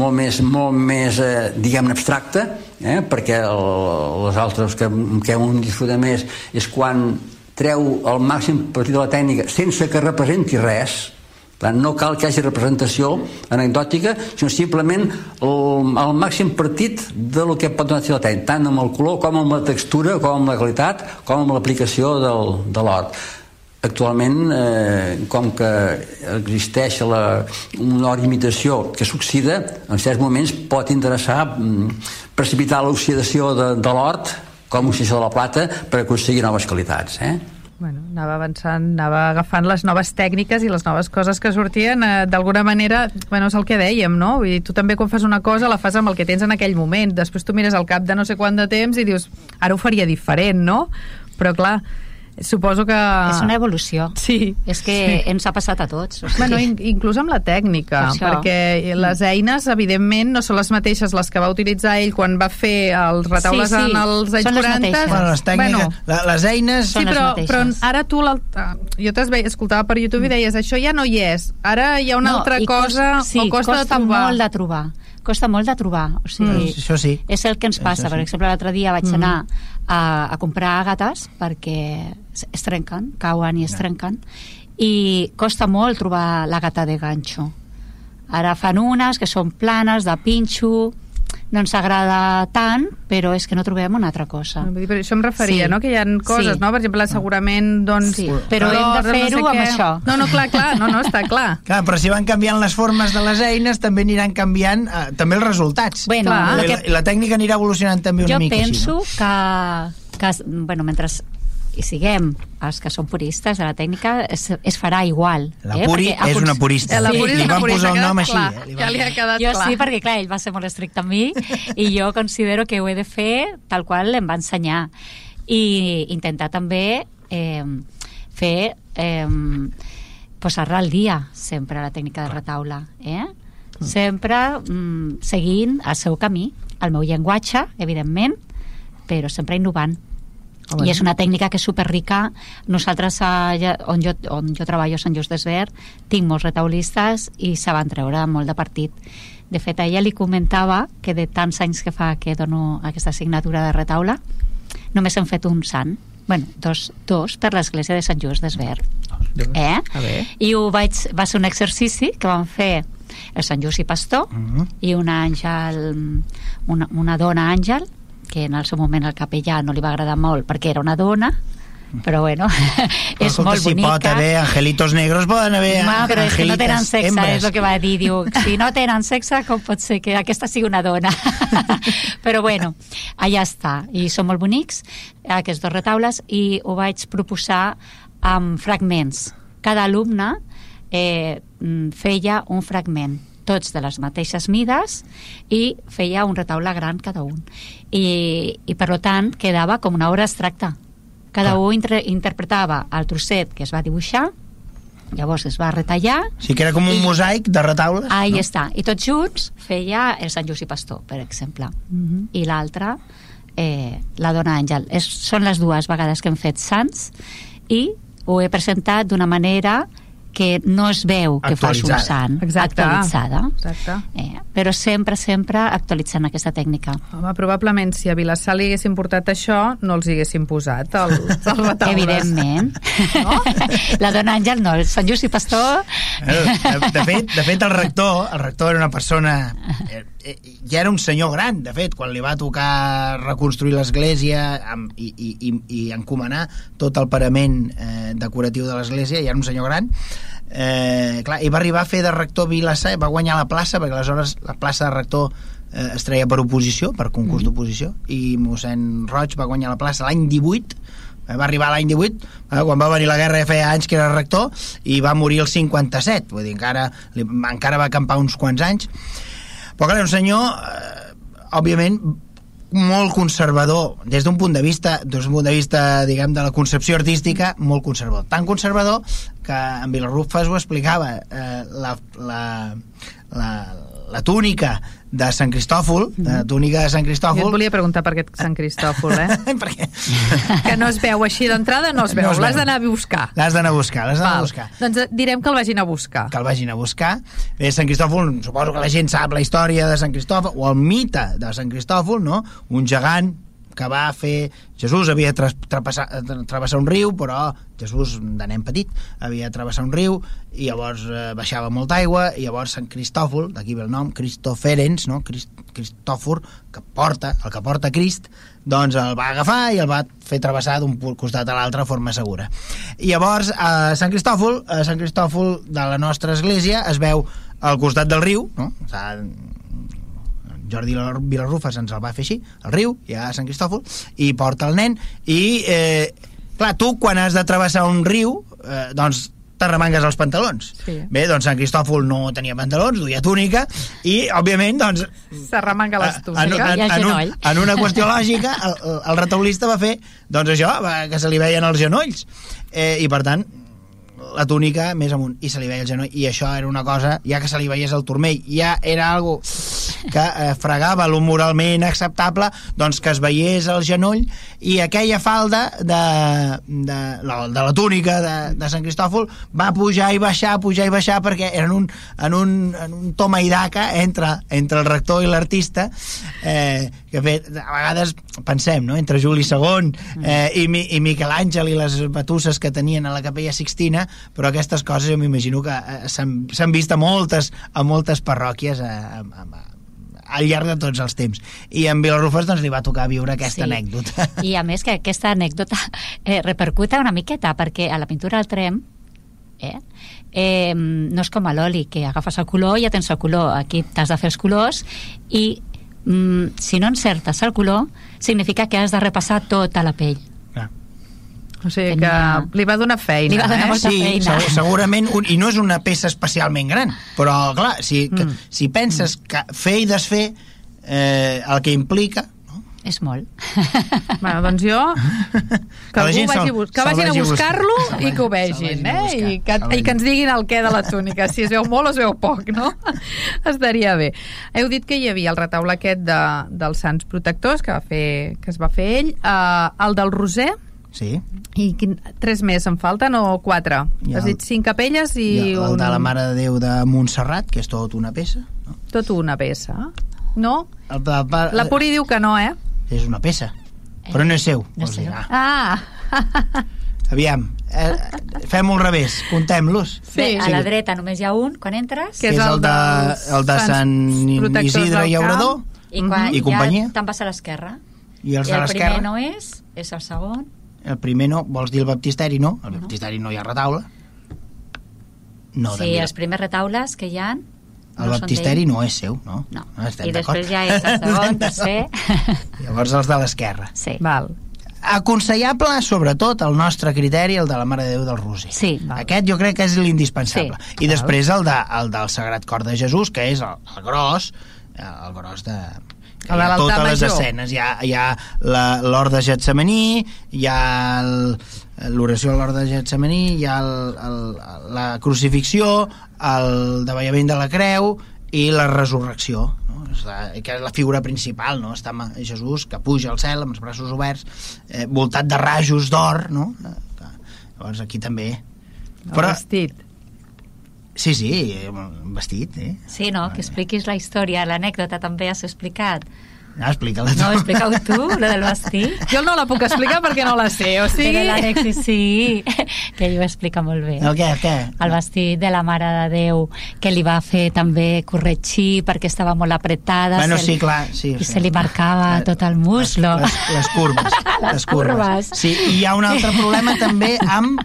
molt més, molt més eh, diguem-ne, abstracta, eh? perquè el, les altres que, que un disfruta més és quan treu el màxim partit de la tècnica sense que representi res, tant, no cal que hagi representació anecdòtica, sinó simplement el, el màxim partit de lo que pot donar tècnica, tant amb el color com amb la textura, com amb la qualitat, com amb l'aplicació de l'hort actualment, eh, com que existeix la, una imitació que s'oxida, en certs moments pot interessar mm, precipitar l'oxidació de, de l'hort com l'oxidació de la plata per aconseguir noves qualitats. Eh? Bueno, anava avançant, anava agafant les noves tècniques i les noves coses que sortien, eh, d'alguna manera, bueno, és el que dèiem, no? Vull dir, tu també quan fas una cosa la fas amb el que tens en aquell moment, després tu mires al cap de no sé quant de temps i dius, ara ho faria diferent, no? Però clar, Suposo que... És una evolució. Sí. És que sí. ens ha passat a tots. O sigui... Bueno, in inclús amb la tècnica, per perquè les eines, evidentment, no són les mateixes les que va utilitzar ell quan va fer els retaules sí, sí. en els anys 40. Les bueno, les tècniques, bueno, les eines... Sí, però, però ara tu, jo t'escoltava escoltava per YouTube i mm. deies, això ja no hi és, ara hi ha una no, altra cosa, costa, sí, o costa, costa de trobar. molt de trobar costa molt de trobar. O sigui, mm, això sí. És el que ens passa. Sí. Per exemple, l'altre dia vaig mm. anar a, a comprar àgates perquè es trenquen, cauen i es trenquen i costa molt trobar la gata de ganxo ara fan unes que són planes de pinxo no ens agrada tant, però és que no trobem una altra cosa. Per això em referia, sí. no? que hi ha coses, sí. no? per exemple, segurament doncs, sí. però hem de fer-ho no sé amb què. això. No, no, clar, clar, no, no, està clar. [laughs] clar, però si van canviant les formes de les eines, també aniran canviant eh, també els resultats. Bueno, la, que... la, la tècnica anirà evolucionant també una jo mica penso així, no? que, que, bueno, mentre i siguem els que són puristes de la tècnica, es, es farà igual. La eh? Puri perquè, és una purista. La Puri sí. li van posar el nom així. Clar, eh? Ja li ha quedat jo clar. sí, perquè clar, ell va ser molt estricte amb mi [laughs] i jo considero que ho he de fer tal qual em va ensenyar. I intentar també eh, fer... Eh, posar-la al dia sempre la tècnica de retaule eh? Mm. sempre mm, seguint el seu camí el meu llenguatge, evidentment però sempre innovant Oh, I és una tècnica que és superrica. Nosaltres, allà, on, jo, on jo treballo a Sant Just d'Esvert, tinc molts retaulistes i se van treure molt de partit. De fet, a ella li comentava que de tants anys que fa que dono aquesta assignatura de retaule, només hem fet un sant. bueno, dos, dos per l'església de Sant Just d'Esvert. Eh? I ho vaig, va ser un exercici que vam fer el Sant Just i Pastor uh mhm. -huh. i una àngel, una, una dona àngel que en el seu moment al capellà no li va agradar molt perquè era una dona, però bueno, és Escolta, molt si bonica. pot haver angelitos negros, poden haver Ma, però és que no tenen sexe, hembres. és el que va dir. Diu, si no tenen sexe, com pot ser que aquesta sigui una dona? [laughs] però bueno, allà està. I són molt bonics, aquests dos retaules, i ho vaig proposar amb fragments. Cada alumne eh, mm, feia un fragment tots de les mateixes mides i feia un retaule gran cada un. I, i per tant quedava com una obra abstracta. Cada Clar. un inter interpretava el trosset que es va dibuixar, llavors es va retallar Sí que era com un I- mosaic de retaules. Ahí no? està. I tots junts feia el Sant Lluís i Pastor, per exemple. Mhm. I l'altre, eh, la Dona Àngel. És, són les dues vegades que hem fet Sants i ho he presentat d'una manera que no es veu que fos un Actualitzada. sant. Exacte. Actualitzada. Exacte. Eh, però sempre, sempre actualitzant aquesta tècnica. Home, probablement si a Vilassar li haguessin portat això, no els hi haguessin posat els, els retaules. Evidentment. No? [laughs] La Dona Àngel no, el Sant Lluís i Pastor... Eh, De, de, fet, de fet, el rector, el rector era una persona... eh, Ja era un senyor gran, de fet, quan li va tocar reconstruir l'església i, i, i, i encomanar tot el parament eh, decoratiu de l'església, ja era un senyor gran, eh, clar, i va arribar a fer de rector Vilassar, va guanyar la plaça, perquè aleshores la plaça de rector eh, es treia per oposició, per concurs d'oposició, i mossèn Roig va guanyar la plaça l'any 18, eh, va arribar l'any 18 eh, quan va venir la guerra ja feia anys que era rector i va morir el 57 vull dir, encara, li, encara va acampar uns quants anys però clar, un senyor eh, òbviament molt conservador des d'un punt de vista d'un punt de vista diguem de la concepció artística molt conservador, tan conservador que en Vilarrufes ho explicava eh, la, la, la, la túnica de Sant Cristòfol la túnica de Sant Jo et Cristòfol volia preguntar per aquest Sant Cristòfol, eh? [laughs] perquè que no es veu així d'entrada, no es veu. No veu. L'has d'anar a buscar. l'has d'anar a buscar l'has d'anar a buscar Doncs eh, direm que el vagin a buscar. que el vagin a buscar. Bé, Sant Cristòfol, suposo que la gent sap la història de Sant Cristòfol, o el mite de Sant Cristòfol, no? Un gegant que va fer... Jesús havia tra trapassar, tra- travessar un riu, però Jesús, de nen petit, havia de travessar un riu i llavors eh, baixava molta aigua i llavors Sant Cristòfol, d'aquí ve el nom, Cristoferens, no? Crist Cristòfor, que porta, el que porta Crist, doncs el va agafar i el va fer travessar d'un costat a l'altre de forma segura. I llavors, a Sant Cristòfol, a Sant Cristòfol de la nostra església es veu al costat del riu, no? Jordi Vilar- Vilarrufes ens el va fer així, al riu, ja a Sant Cristòfol, i porta el nen, i, eh, clar, tu quan has de travessar un riu, eh, doncs t'arremangues els pantalons. Sí. Bé, doncs Sant Cristòfol no tenia pantalons, duia túnica, i, òbviament, doncs, S'arremanga les en, túniques. en, el en, un, en una qüestió lògica el, el, el retaulista va fer doncs això, que se li veien els genolls eh, i per tant la túnica més amunt i se li veia el genoll i això era una cosa, ja que se li veiés el turmell ja era algo que eh, fregava lo moralment acceptable doncs que es veiés el genoll i aquella falda de, de, la, de la túnica de, de Sant Cristòfol va pujar i baixar, pujar i baixar perquè eren un, en, un, en un toma i daca entre, entre el rector i l'artista eh, que fet, a vegades pensem, no? entre Juli II eh, i, i Miquel Àngel i les batusses que tenien a la capella Sixtina però aquestes coses jo m'imagino que eh, s'han vist a moltes, a moltes parròquies a, a, a, al llarg de tots els temps i en Vilarrufes doncs li va tocar viure aquesta Sí. anècdota I a més que aquesta anècdota eh, repercuta una miqueta perquè a la pintura al trem eh, eh, no és com a l'oli que agafes el color i ja tens el color aquí t'has de fer els colors i mm, si no encertes el color significa que has de repassar tota la pell Clar. O sigui Tenia- que li va donar feina, Li va donar eh? molta sí, feina. segur, segurament, un, i no és una peça especialment gran, però clar, si, que, Mm. si penses que fer i desfer eh, el que implica? És molt Bueno, doncs jo que, algú gent vagi, que vagin a buscar-lo i que ho vegin, vagin eh? buscar. I que, I que ens vagin. diguin el què de la túnica, si es veu molt o es veu poc, no? [laughs] Estaria bé. Heu dit que hi havia el retaule aquest de, dels Sants Protectors, que, va fer, que es va fer ell, uh, el del Roser, Sí, i quin, tres més en falten o quatre? I Has el- dit cinc capelles i, I el, el un, de la Mare de Déu de Montserrat, que és tot una peça. No? tot una peça. No? El, de- pa- La Puri diu que no, eh? És una peça, però no és seu. No és dir. seu. Ah, Ah! [laughs] aviam, eh, fem-ho al revés, contem-los. Sí. Bé, a la dreta només hi ha un quan entres Que és és el el de, el de Sant Isidre del Llaurador. i, quan I companyia. ja te'n vas a l'esquerra I els I el primer l'esquerra? no és, és el segon. El primer no, vols dir el baptisteri, no? El baptisteri no hi ha retaule. No, sí, els primers retaules que hi ha... El baptisteri no és seu, no? No. estem I després ja és el segon, [laughs] tercer... Llavors els de l'esquerra. Sí. Val. Aconsellable, sobretot, el nostre criteri, el de la Mare de Déu del Roser. Sí. Aquest jo crec que és l'indispensable. Sí. I després el, de, el del Sagrat Cor de Jesús, que és el, el gros, el gros de... de hi ha totes les major. escenes. Hi ha, hi ha la- l'hort de Getsemaní, hi ha el- l'oració a l'hort de Getsemaní, hi ha el, el, la crucifixió, el davallament de la creu i la resurrecció no? És la, que és la figura principal no? està Jesús que puja al cel amb els braços oberts eh, voltat de rajos d'or no? Eh, llavors aquí també El però, vestit. sí, sí, eh, vestit eh? Sí, no? Que expliquis la història, l'anècdota també has explicat. Ah, explica-la tu No, explica-ho tu, lo del vestit. Jo no la puc explicar perquè no la sé, o sigui... Però l'Alexis sí, [laughs] que ell ho explica molt bé. el què, el què? El vestit de la Mare de Déu, que li va fer també corregir perquè estava molt apretada. Bueno, sí, clar, sí, I sí. se li marcava Eh, tot el muslo. Les, les curves. [laughs] Les curves. Sí, i hi ha un altre problema també amb,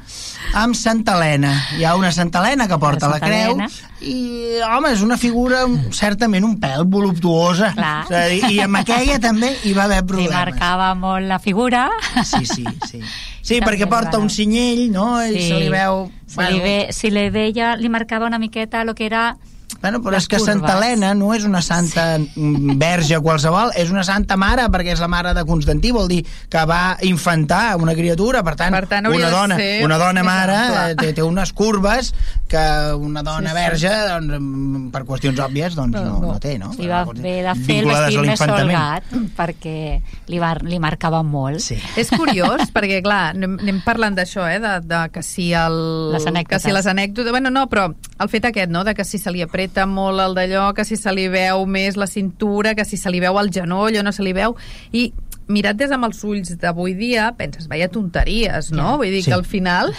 amb Santa Helena. Hi ha una Santa Helena que porta La la, creu Helena. i, home, és una figura certament un pèl voluptuosa. Clar. És a dir, I amb aquella també hi va haver Li problemes. marcava molt la figura. Sí, sí, sí. [laughs] Sí, I perquè porta un cinyell, no? I se li veu... Se li ve, si li veia, li marcava una miqueta el que era Bueno, però Les és que Santa curves. Helena no és una santa sí. [laughs] verge qualsevol, és una santa mare, perquè és la mare de Constantí, vol dir que va infantar una criatura, per tant, Per tant, una dona, ser una dona [laughs] mare eh, té, té unes curves que una dona Sí, sí. verge, doncs, mm, per qüestions òbvies, doncs no, no, no té, no? li va haver de fer el vestit a més holgat perquè li, va, li marcava molt. Sí. És curiós, [laughs] perquè, clar, anem, anem parlant d'això, eh, de, de que si el... Les anècdotes. Que si les anècdotes... Bueno, no, però el fet aquest, no?, de que si se li apreta molt el d'allò, que si se li veu més la cintura, que si se li veu el genoll o no se li veu... I mirat des amb els ulls d'avui dia, penses, veia tonteries, no? Ja. Vull dir Sí. que al final...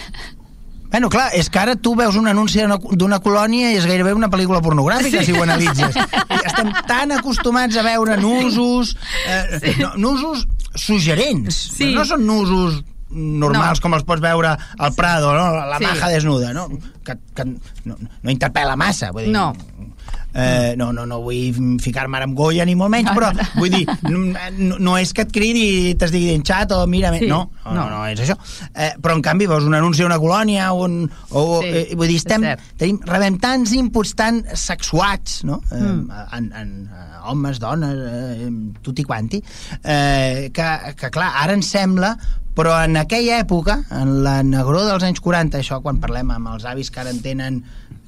Bueno, clar, és que ara tu veus un anunci d'una- colònia i és gairebé una pel·lícula pornogràfica, si ho analitzes. [laughs] Estem tan acostumats a veure nusos, eh, sí. no, nusos suggerents. Sí. No són nusos normals No. com els pots veure al Prado, no? la Sí. maja desnuda, no? que, que no, no interpel·la massa. Vull dir, No. Eh, no, no, no vull ficar-me ara amb Goya ni molt menys, però vull dir, no, no és que et cridi i t'es digui en xat o mira... Sí. No, no, No. no, no és això. Eh, però en canvi veus un anunci d'una colònia o un, o, Sí, eh, vull dir, estem, tenim, rebem tants inputs tan sexuats, no? Eh, Mm. en, en, eh, homes, dones, eh, tutti quanti, eh, que, que clar, ara ens sembla però en aquella època, en la negró dels anys 40, això quan parlem amb els avis que ara en tenen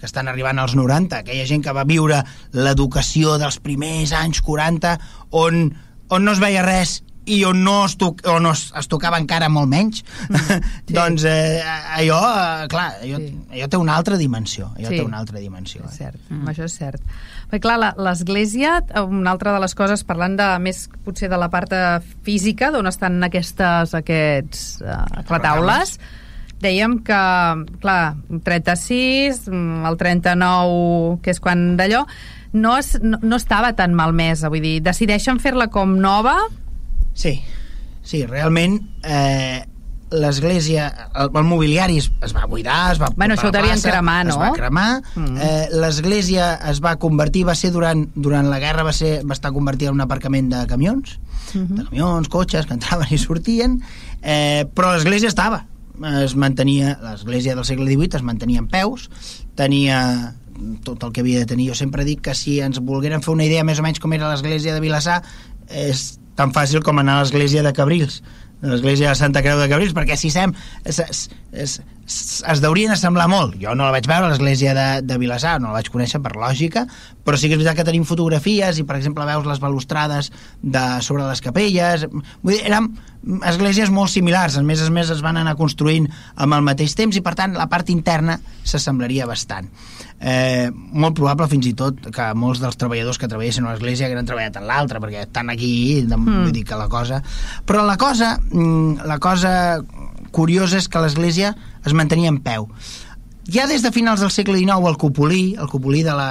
que estan arribant als 90, aquella gent que va viure l'educació dels primers anys 40, on, on no es veia res i on no es, toc, on es, es tocava encara molt menys, [laughs] sí. doncs eh, allò, eh, clar, allò, Sí. allò té una altra dimensió, allò Sí. té una altra dimensió. És Eh? cert, mm. això és cert. Perquè, clar, la- l'Església, una altra de les coses, parlant de més potser de la part eh, física, d'on estan aquestes, aquests uh, retaules, dèiem que, clar, 36, mm, el 39, que és quan d'allò, no, es, no, no estava tan malmesa, vull dir, decideixen fer-la com nova, Sí, sí, realment eh, l'església, el, el mobiliari es, es va buidar, es va Bueno, això ho devien cremar, Es no? va cremar, Mm. eh, l'església es va convertir, va ser durant, durant la guerra, va, ser, va estar convertida en un aparcament de camions, Mhm. de camions, cotxes que entraven i sortien, eh, però l'església estava, es mantenia, l'església del segle XVIII es mantenia en peus, tenia tot el que havia de tenir. Jo sempre dic que si ens volgueren fer una idea més o menys com era l'església de Vilassar, és tan fàcil com anar a l'església de Cabrils l'església de Santa Creu de Cabrils perquè si sem es, es, es, deurien assemblar molt. Jo no la vaig veure a l'església de, de Vilassar no la vaig conèixer per lògica però sí que és veritat que tenim fotografies i per exemple veus les balustrades de, sobre les capelles. Vull dir, eren esglésies molt similars. A més a més es van anar construint amb el mateix temps i per tant la part interna s'assemblaria bastant. Eh, molt probable fins i tot que molts dels treballadors que treballessin a l'església hagueren treballat en l'altra perquè estan aquí de, mm. vull dir que la cosa però la cosa mm, la cosa curiosa és que l'església es mantenia en peu ja des de finals del segle XIX el cupolí, el cupolí de la,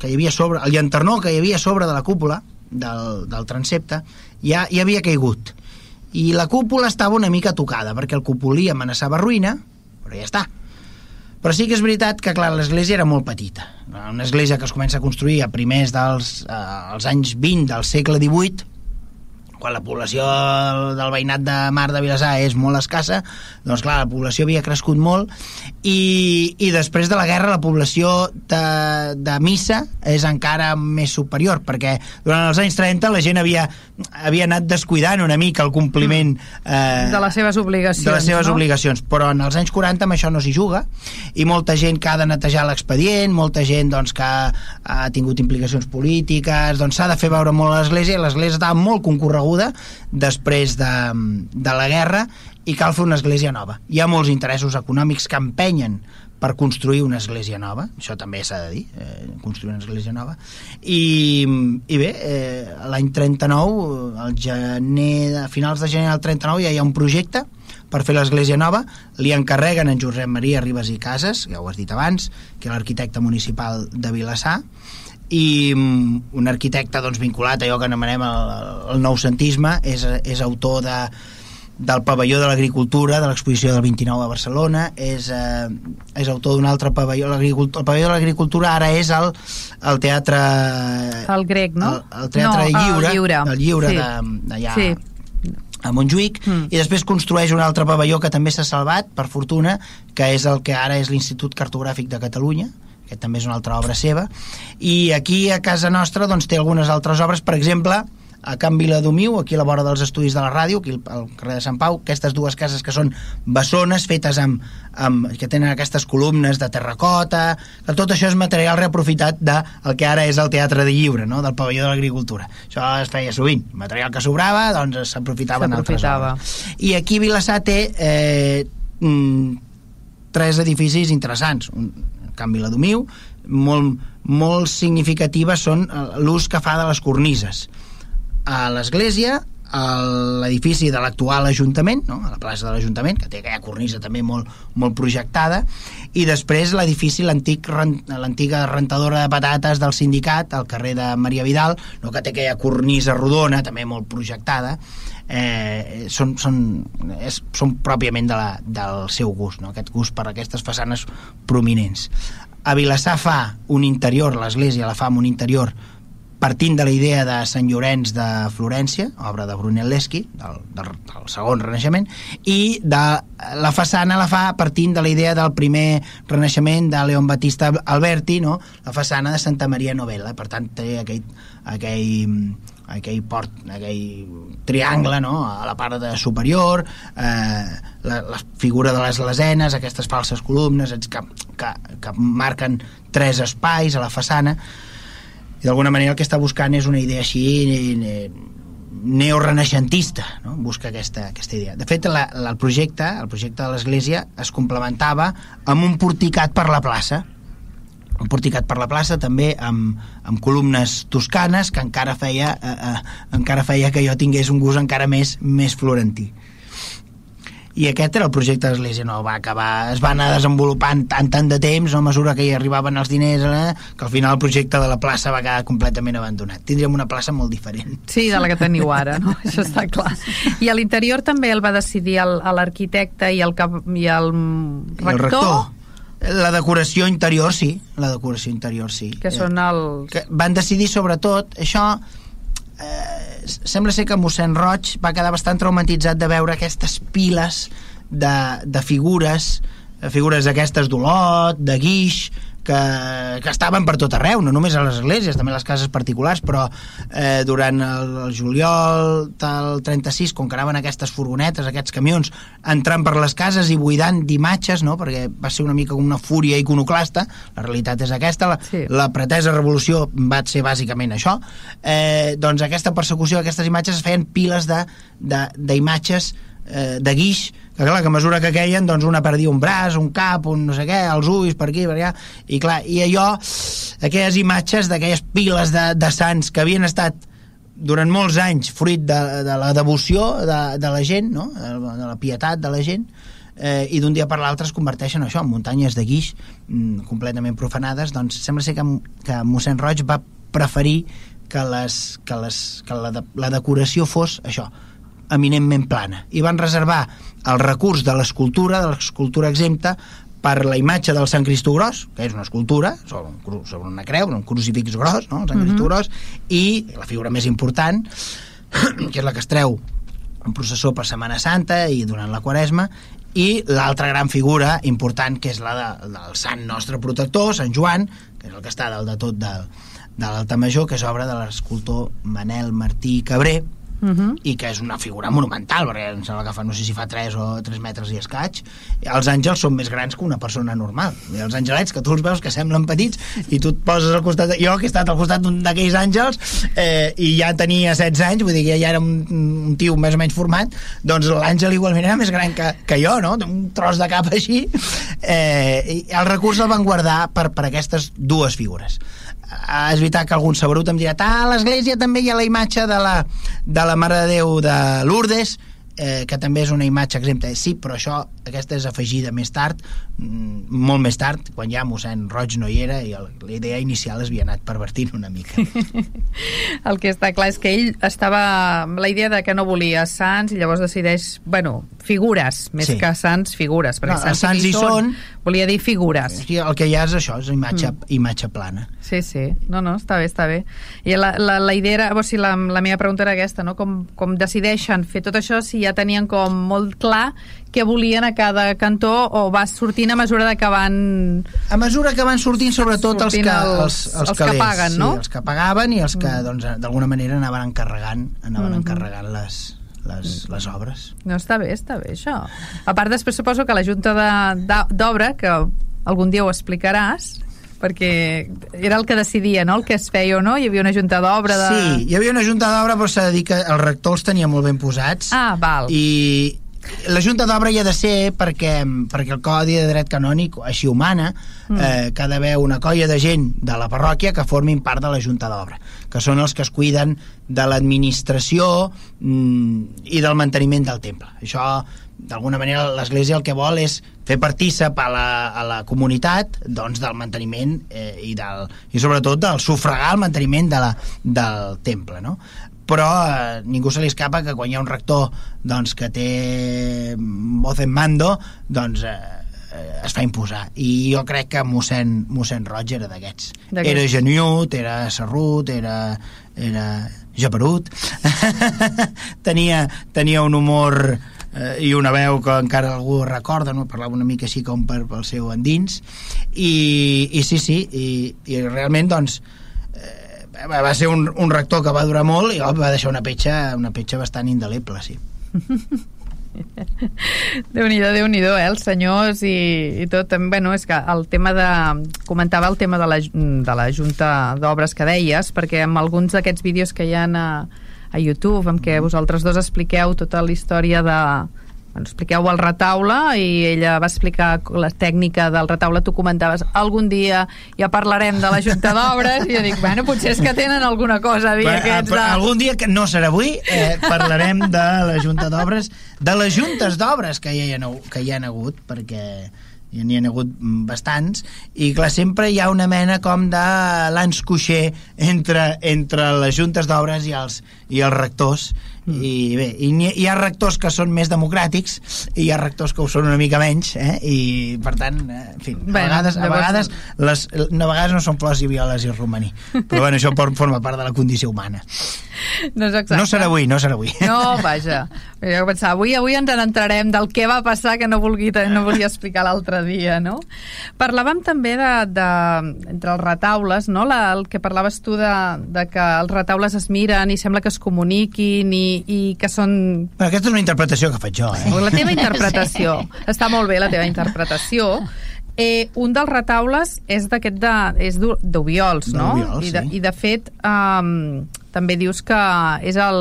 que hi havia sobre, el llanternó que hi havia sobre de la cúpula del, del transepte ja, ja havia caigut i la cúpula estava una mica tocada, perquè el cupolí amenaçava ruïna, però ja està. Però sí que és veritat que, clar, l'església era molt petita. Una església que es comença a construir a primers dels eh, els anys 20 del segle XVIII, quan la població del veïnat de Mar de Vilassar és molt escassa, doncs clar, la població havia crescut molt i, i després de la guerra la població de, de Missa és encara més superior, perquè durant els anys 30 la gent havia, havia anat descuidant una mica el compliment eh, de les seves obligacions. De les seves no? obligacions, però en els anys 40 amb això no s'hi juga i molta gent que ha de netejar l'expedient, molta gent doncs, que ha, ha tingut implicacions polítiques, doncs s'ha de fer veure molt a l'església, l'església estava molt concorreguda després de, de la guerra i cal fer una església nova. Hi ha molts interessos econòmics que empenyen per construir una església nova, això també s'ha de dir, eh, construir una església nova, i, i bé, eh, l'any 39, al gener, a finals de gener del 39 ja hi ha un projecte per fer l'església nova, li encarreguen en Josep Maria Ribas i Casas, ja ho has dit abans, que és l'arquitecte municipal de Vilassar, i un arquitecte doncs, vinculat a allò que anomenem el, el noucentisme és, és autor de, del pavelló de l'agricultura de l'exposició del 29 a Barcelona és, eh, és autor d'un altre pavelló el pavelló de l'agricultura ara és el, el teatre el grec, no? el, el teatre no, lliure, el lliure, el lliure sí. d'allà sí a Montjuïc mm. i després construeix un altre pavelló que també s'ha salvat, per fortuna, que és el que ara és l'Institut Cartogràfic de Catalunya, que també és una altra obra seva, i aquí a casa nostra doncs, té algunes altres obres, per exemple, a Can Viladomiu, aquí a la vora dels estudis de la ràdio, aquí al carrer de Sant Pau, aquestes dues cases que són bessones, fetes amb, amb que tenen aquestes columnes de terracota, que tot això és material reaprofitat del de, que ara és el Teatre de Lliure, no? del pavelló de l'agricultura. Això es feia sovint. Material que sobrava, doncs s'aprofitava en altres obres. I aquí Vilassar té eh, mm, tres edificis interessants. Un, Can Viladomiu, molt, molt significatives són eh, l'ús que fa de les cornises. A l'església, a l'edifici de l'actual Ajuntament, no? a la plaça de l'Ajuntament, que té aquella cornisa també molt, molt projectada, i després l'edifici, l'antiga rentadora de patates del sindicat, al carrer de Maria Vidal, no? que té aquella cornisa rodona, també molt projectada, eh, són, són, és, són pròpiament de la, del seu gust, no? aquest gust per aquestes façanes prominents. A Vilassar fa un interior, l'església la fa amb un interior partint de la idea de Sant Llorenç de Florència, obra de Brunelleschi, del, del, del segon Renaixement, i de la façana la fa partint de la idea del primer Renaixement de Leon Battista Alberti, no? la façana de Santa Maria Novella, per tant té aquell, aquell, aquell port, aquell triangle no? a la part de superior eh, la, la figura de les lesenes aquestes falses columnes que, que, que marquen tres espais a la façana i d'alguna manera el que està buscant és una idea així neorenaixentista no? busca aquesta, aquesta idea de fet la, la, el projecte el projecte de l'església es complementava amb un porticat per la plaça un porticat per la plaça també amb, amb columnes toscanes que encara feia, eh, eh, encara feia que jo tingués un gust encara més, més florentí. I aquest era el projecte de l'Església no va acabar, es va anar desenvolupant tant tant de temps, no, a mesura que hi arribaven els diners eh, que al final el projecte de la plaça va quedar completament abandonat. Tindríem una plaça molt diferent. Sí, de la que teniu ara, no? això està clar. I a l'interior també el va decidir l'arquitecte i el, cap, i el rector, el rector la decoració interior, sí. La decoració interior, sí. Que són els... Que van decidir, sobretot, això... Eh, sembla ser que mossèn Roig va quedar bastant traumatitzat de veure aquestes piles de, de figures figures d'aquestes d'Olot, de Guix, que, que estaven per tot arreu, no només a les esglésies, també a les cases particulars, però eh, durant el, el juliol del 36, com que anaven aquestes furgonetes, aquests camions, entrant per les cases i buidant d'imatges, no? perquè va ser una mica com una fúria iconoclasta, la realitat és aquesta, la, sí. la pretesa revolució va ser bàsicament això, eh, doncs aquesta persecució, aquestes imatges es feien piles d'imatges eh, de guix que clar, que a mesura que queien doncs una perdia un braç, un cap, un no sé què, els ulls per aquí, per allà, i clar, i allò aquelles imatges d'aquelles piles de, de sants que havien estat durant molts anys fruit de, de la devoció de, de la gent, no? de la pietat de la gent, eh, i d'un dia per l'altre es converteixen això en muntanyes de guix mm, completament profanades, doncs sembla ser que, que mossèn Roig va preferir que, les, que, les, que la, de, la decoració fos això, eminentment plana i van reservar el recurs de l'escultura, de l'escultura exempta, per la imatge del Sant Cristó Gros, que és una escultura sobre, un cru, sobre una creu, un crucifix gros, no? el Sant Cristó Gros, i la figura més important, [clears throat] que és la que es treu en processó per Setmana Santa i durant la Quaresma, i l'altra gran figura important, que és la de, del sant nostre protector, Sant Joan, que és el que està dalt de tot del, de l'Alta Major, que és obra de l'escultor Manel Martí Cabré, Uh -huh. i que és una figura monumental perquè em sembla que fa, no sé si fa 3 o 3 metres i escaig els àngels són més grans que una persona normal I els angelets que tu els veus que semblen petits i tu et poses al costat de... jo que he estat al costat d'un d'aquells àngels eh, i ja tenia 16 anys vull dir que ja era un, un tio més o menys format doncs l'àngel igualment era més gran que, que jo no? un tros de cap així eh, i el recurs el van guardar per, per aquestes dues figures és veritat que algun saberut em dirà ah, a l'església també hi ha la imatge de la, de la Mare de Déu de Lourdes eh, que també és una imatge exempta sí, però això, aquesta és afegida més tard mm, molt més tard quan ja mossèn Roig no hi era i el, la idea inicial es havia anat pervertint una mica [laughs] El que està clar és que ell estava amb la idea de que no volia sants i llavors decideix, bueno, figures, més Sí. que sants, figures, perquè No, sants, sants hi són. Volia dir figures. Aquí el que hi ha és això, és imatge, mm. imatge plana Sí, sí. No, no, està bé, està bé. I la, la, la idea era, o sigui, la, la meva pregunta era aquesta, no? Com, com decideixen fer tot això si ja tenien com molt clar què volien a cada cantó o va sortint a mesura de que van... a mesura que van sortint sobretot Sortint els que, els- els, els, els que calés, paguen, no? sí, els que pagaven i els que doncs, d'alguna manera anaven encarregant anaven Mhm. encarregant les, les, les obres No, està bé, està bé, això. A part, després suposo que la Junta d'Obra, que algun dia ho explicaràs, perquè era el que decidia, no?, el que es feia o no, hi havia una Junta d'Obra de... Sí, hi havia una junta d'obra però s'ha de dir que el rector els tenia molt ben posats Ah, val. i la Junta d'Obra hi ha de ser perquè, perquè el Codi de Dret Canònic així ho mana, mm. eh, que ha d'haver una colla de gent de la parròquia que formin part de la Junta d'Obra, que són els que es cuiden de l'administració mm, i del manteniment del temple. Això, d'alguna manera, l'Església el que vol és fer partícip a la, a la comunitat doncs, del manteniment eh, i, del, i sobretot del sufragar el manteniment de la, del temple, no? Però eh, ningú se li escapa que quan hi ha un rector doncs, que té voz en mando doncs eh, eh, es fa imposar i jo crec que mossèn, mossèn Roig era d'aquests D'aquests. era geniut, era serrut era, era japerut [laughs] tenia, tenia un humor eh, i una veu que encara algú recorda, no? parlava una mica així com per, pel seu endins i, i sí, sí i, i realment doncs eh, va va ser un, un rector que va durar molt i oh, va deixar una petja, una petja bastant indeleble, sí. [laughs] Déu-n'hi-do, déu nhi déu eh, els senyors i, i tot. Bueno, és que el tema de... Comentava el tema de la, de la Junta d'Obres que deies, perquè amb alguns d'aquests vídeos que hi ha a, a YouTube, en què vosaltres dos expliqueu tota la història de... Bueno, expliqueu el retaule i ella va explicar la tècnica del retaule. Tu comentaves, algun dia ja parlarem de la Junta d'Obres i jo dic, bueno, potser és que tenen alguna cosa a dir Però, aquests però de... algun dia, que no serà avui, eh, parlarem de la Junta d'Obres, de les juntes d'obres que, hi ha, que hi ha hagut, perquè ja n'hi ha hagut bastants, i clar, sempre hi ha una mena com de lans coixer entre, entre les juntes d'obres i, els, i els rectors, mm. i bé, i hi ha rectors que són més democràtics i hi ha rectors que ho són una mica menys, eh? i per tant, eh, en fi, a Bé, vegades, a vegades, les, a vegades no són flors i violes i romaní, però bueno, això forma part de la condició humana. No, és exacte. No serà avui, no serà avui. No, vaja. Jo pensava, avui, avui ens n'entrarem del que va passar que no, vulgui, no volia explicar l'altre dia, no? Parlàvem també de, de entre els retaules, no? La, el que parlaves tu de, de que els retaules es miren i sembla que es comuniquin i, i que són... Bueno, aquesta és una interpretació que faig jo, eh? La teva interpretació. Està molt bé la teva interpretació. Eh, un dels retaules és d'aquest de, és d'U- d'Ubiols, no? I, de, sí. I de fet um, també dius que és el,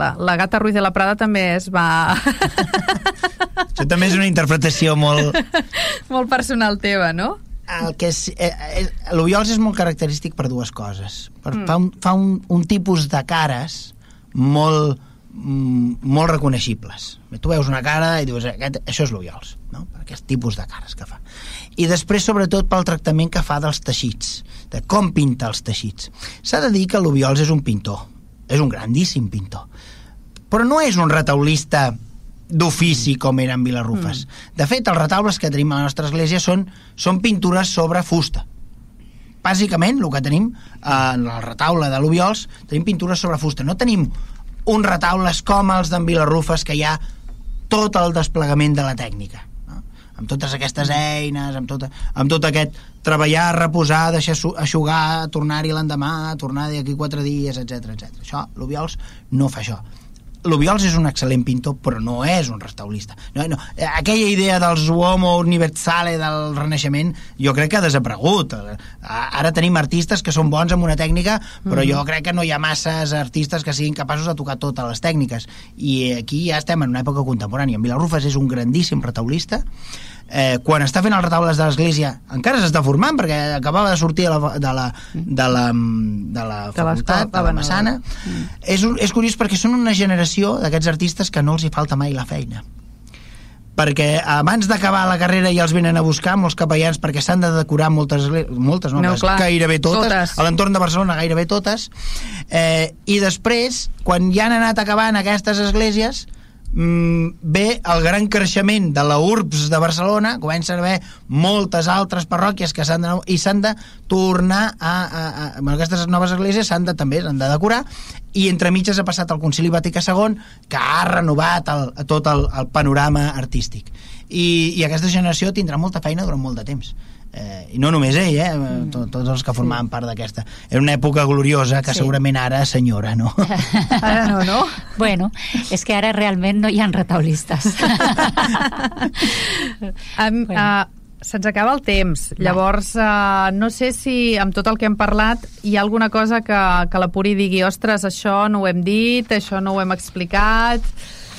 la, la gata Ruiz de la Prada també es va... Això també és una interpretació molt... molt personal teva, no? El que és, eh, eh, L'Ubiols és molt característic per dues coses. Per, mm. Fa, un, fa un, un tipus de cares molt, mm, molt reconeixibles. Tu veus una cara i dius, aquest, això és l'Ubiols, no? per aquest tipus de cares que fa. I després, sobretot, pel tractament que fa dels teixits, de com pinta els teixits. S'ha de dir que l'Ubiols és un pintor, és un grandíssim pintor, però no és un retaulista d'ofici com era en Vilarrufes. Mm. De fet, els retaules que tenim a la nostra església són, són pintures sobre fusta. Bàsicament, el que tenim eh, en el retaule de l'Ubiols, tenim pintures sobre fusta. No tenim uns retaules com els d'en Vilarrufes, que hi ha tot el desplegament de la tècnica no? amb totes aquestes eines amb tot, amb tot aquest treballar, reposar, deixar aixugar tornar-hi l'endemà, tornar d'aquí quatre dies etc etc. Això, l'Ubiols no fa això l'Ubiols és un excel·lent pintor, però no és un restaurista. No, no. Aquella idea dels uomo universale del Renaixement jo crec que ha desaparegut. Ara tenim artistes que són bons amb una tècnica, però mm jo crec que no hi ha masses artistes que siguin capaços de tocar totes les tècniques. I aquí ja estem en una època contemporània. En Vilarrufes és un grandíssim retaulista, eh, quan està fent els retaules de l'església encara s'està formant perquè acabava de sortir de la, de la, de la, de la facultat, de la Massana mm. és, és curiós perquè són una generació d'aquests artistes que no els hi falta mai la feina perquè abans d'acabar la carrera ja els venen a buscar molts capellans perquè s'han de decorar moltes, moltes no, no clar, gairebé totes, totes. a l'entorn de Barcelona gairebé totes eh, i després quan ja han anat acabant aquestes esglésies mm, ve el gran creixement de la URBS de Barcelona, comença a haver moltes altres parròquies que s'han de, i s'han de tornar a, a, a, a aquestes noves esglésies s'han de també s'han de decorar i entre mitges ha passat el Concili Vaticà II que ha renovat el, tot el, el panorama artístic. I, i aquesta generació tindrà molta feina durant molt de temps eh, i no només ell, eh, mm. Tot, tots els que formaven sí. part d'aquesta. Era una època gloriosa que sí. segurament ara senyora, no? [laughs] ara no, no? Bueno, és que ara realment no hi ha retaulistes. [laughs] um, bueno. uh, Se'ns acaba el temps. Va. Llavors, uh, no sé si amb tot el que hem parlat hi ha alguna cosa que, que la Puri digui ostres, això no ho hem dit, això no ho hem explicat...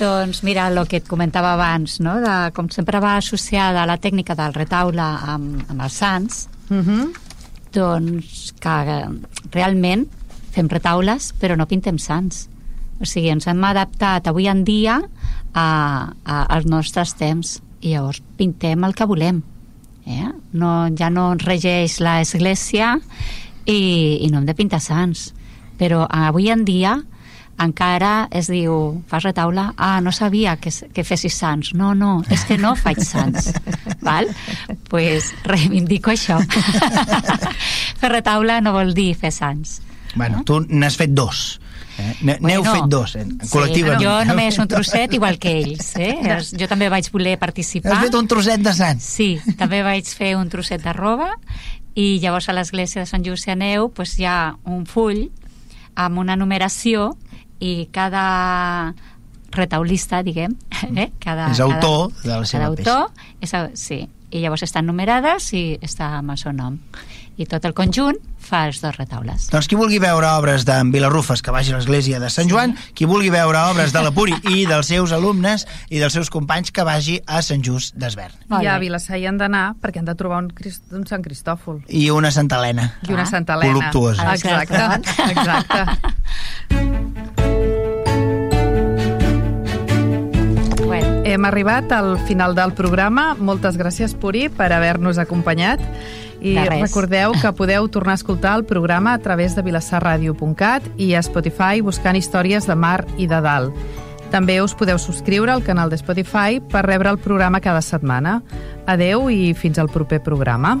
Doncs mira, el que et comentava abans, no? de, com sempre va associada a la tècnica del retaule amb, amb els sants, uh mhm. -huh. doncs que realment fem retaules però no pintem sants. O sigui, ens hem adaptat avui en dia a, a, als nostres temps i llavors pintem el que volem. Eh? No, ja no ens regeix l'església i, i no hem de pintar sants. Però avui en dia encara es diu, fas retaule, ah, no sabia que, que fessis sants. No, no, és que no faig sants. [laughs] val? pues reivindico això. [laughs] fer retaule no vol dir fer sants. Bueno, tu n'has fet dos. Eh? N'heu bueno, fet dos, eh? col·lectivament. Sí, jo només un trosset igual que ells. Eh? [laughs] Jo també vaig voler participar. Has fet un trosset de sants. Sí, també vaig fer un trosset de roba i llavors a l'església de Sant Just Aneu pues, hi ha un full amb una numeració i cada retaulista, diguem, eh? cada, és autor cada, de la seva cada autor, és, sí, i llavors estan numerades i està amb el seu nom i tot el conjunt fa els dos retaules. Doncs qui vulgui veure obres d'en Vilarrufes que vagi a l'església de Sant Joan, sí. qui vulgui veure obres de la Puri i dels seus alumnes i dels seus companys que vagi a Sant Just d'Esvern. I a Vilassar hi han d'anar perquè han de trobar un, Crist un Sant Cristòfol. I una Santa Helena. I una Santa Helena. Voluptuosa. Exacte, exacte. [laughs] Hem arribat al final del programa. Moltes gràcies, Puri, per haver-nos acompanyat. I recordeu que podeu tornar a escoltar el programa a través de vilassarradio.cat i a Spotify buscant històries de mar i de dalt. També us podeu subscriure al canal de Spotify per rebre el programa cada setmana. Adeu i fins al proper programa.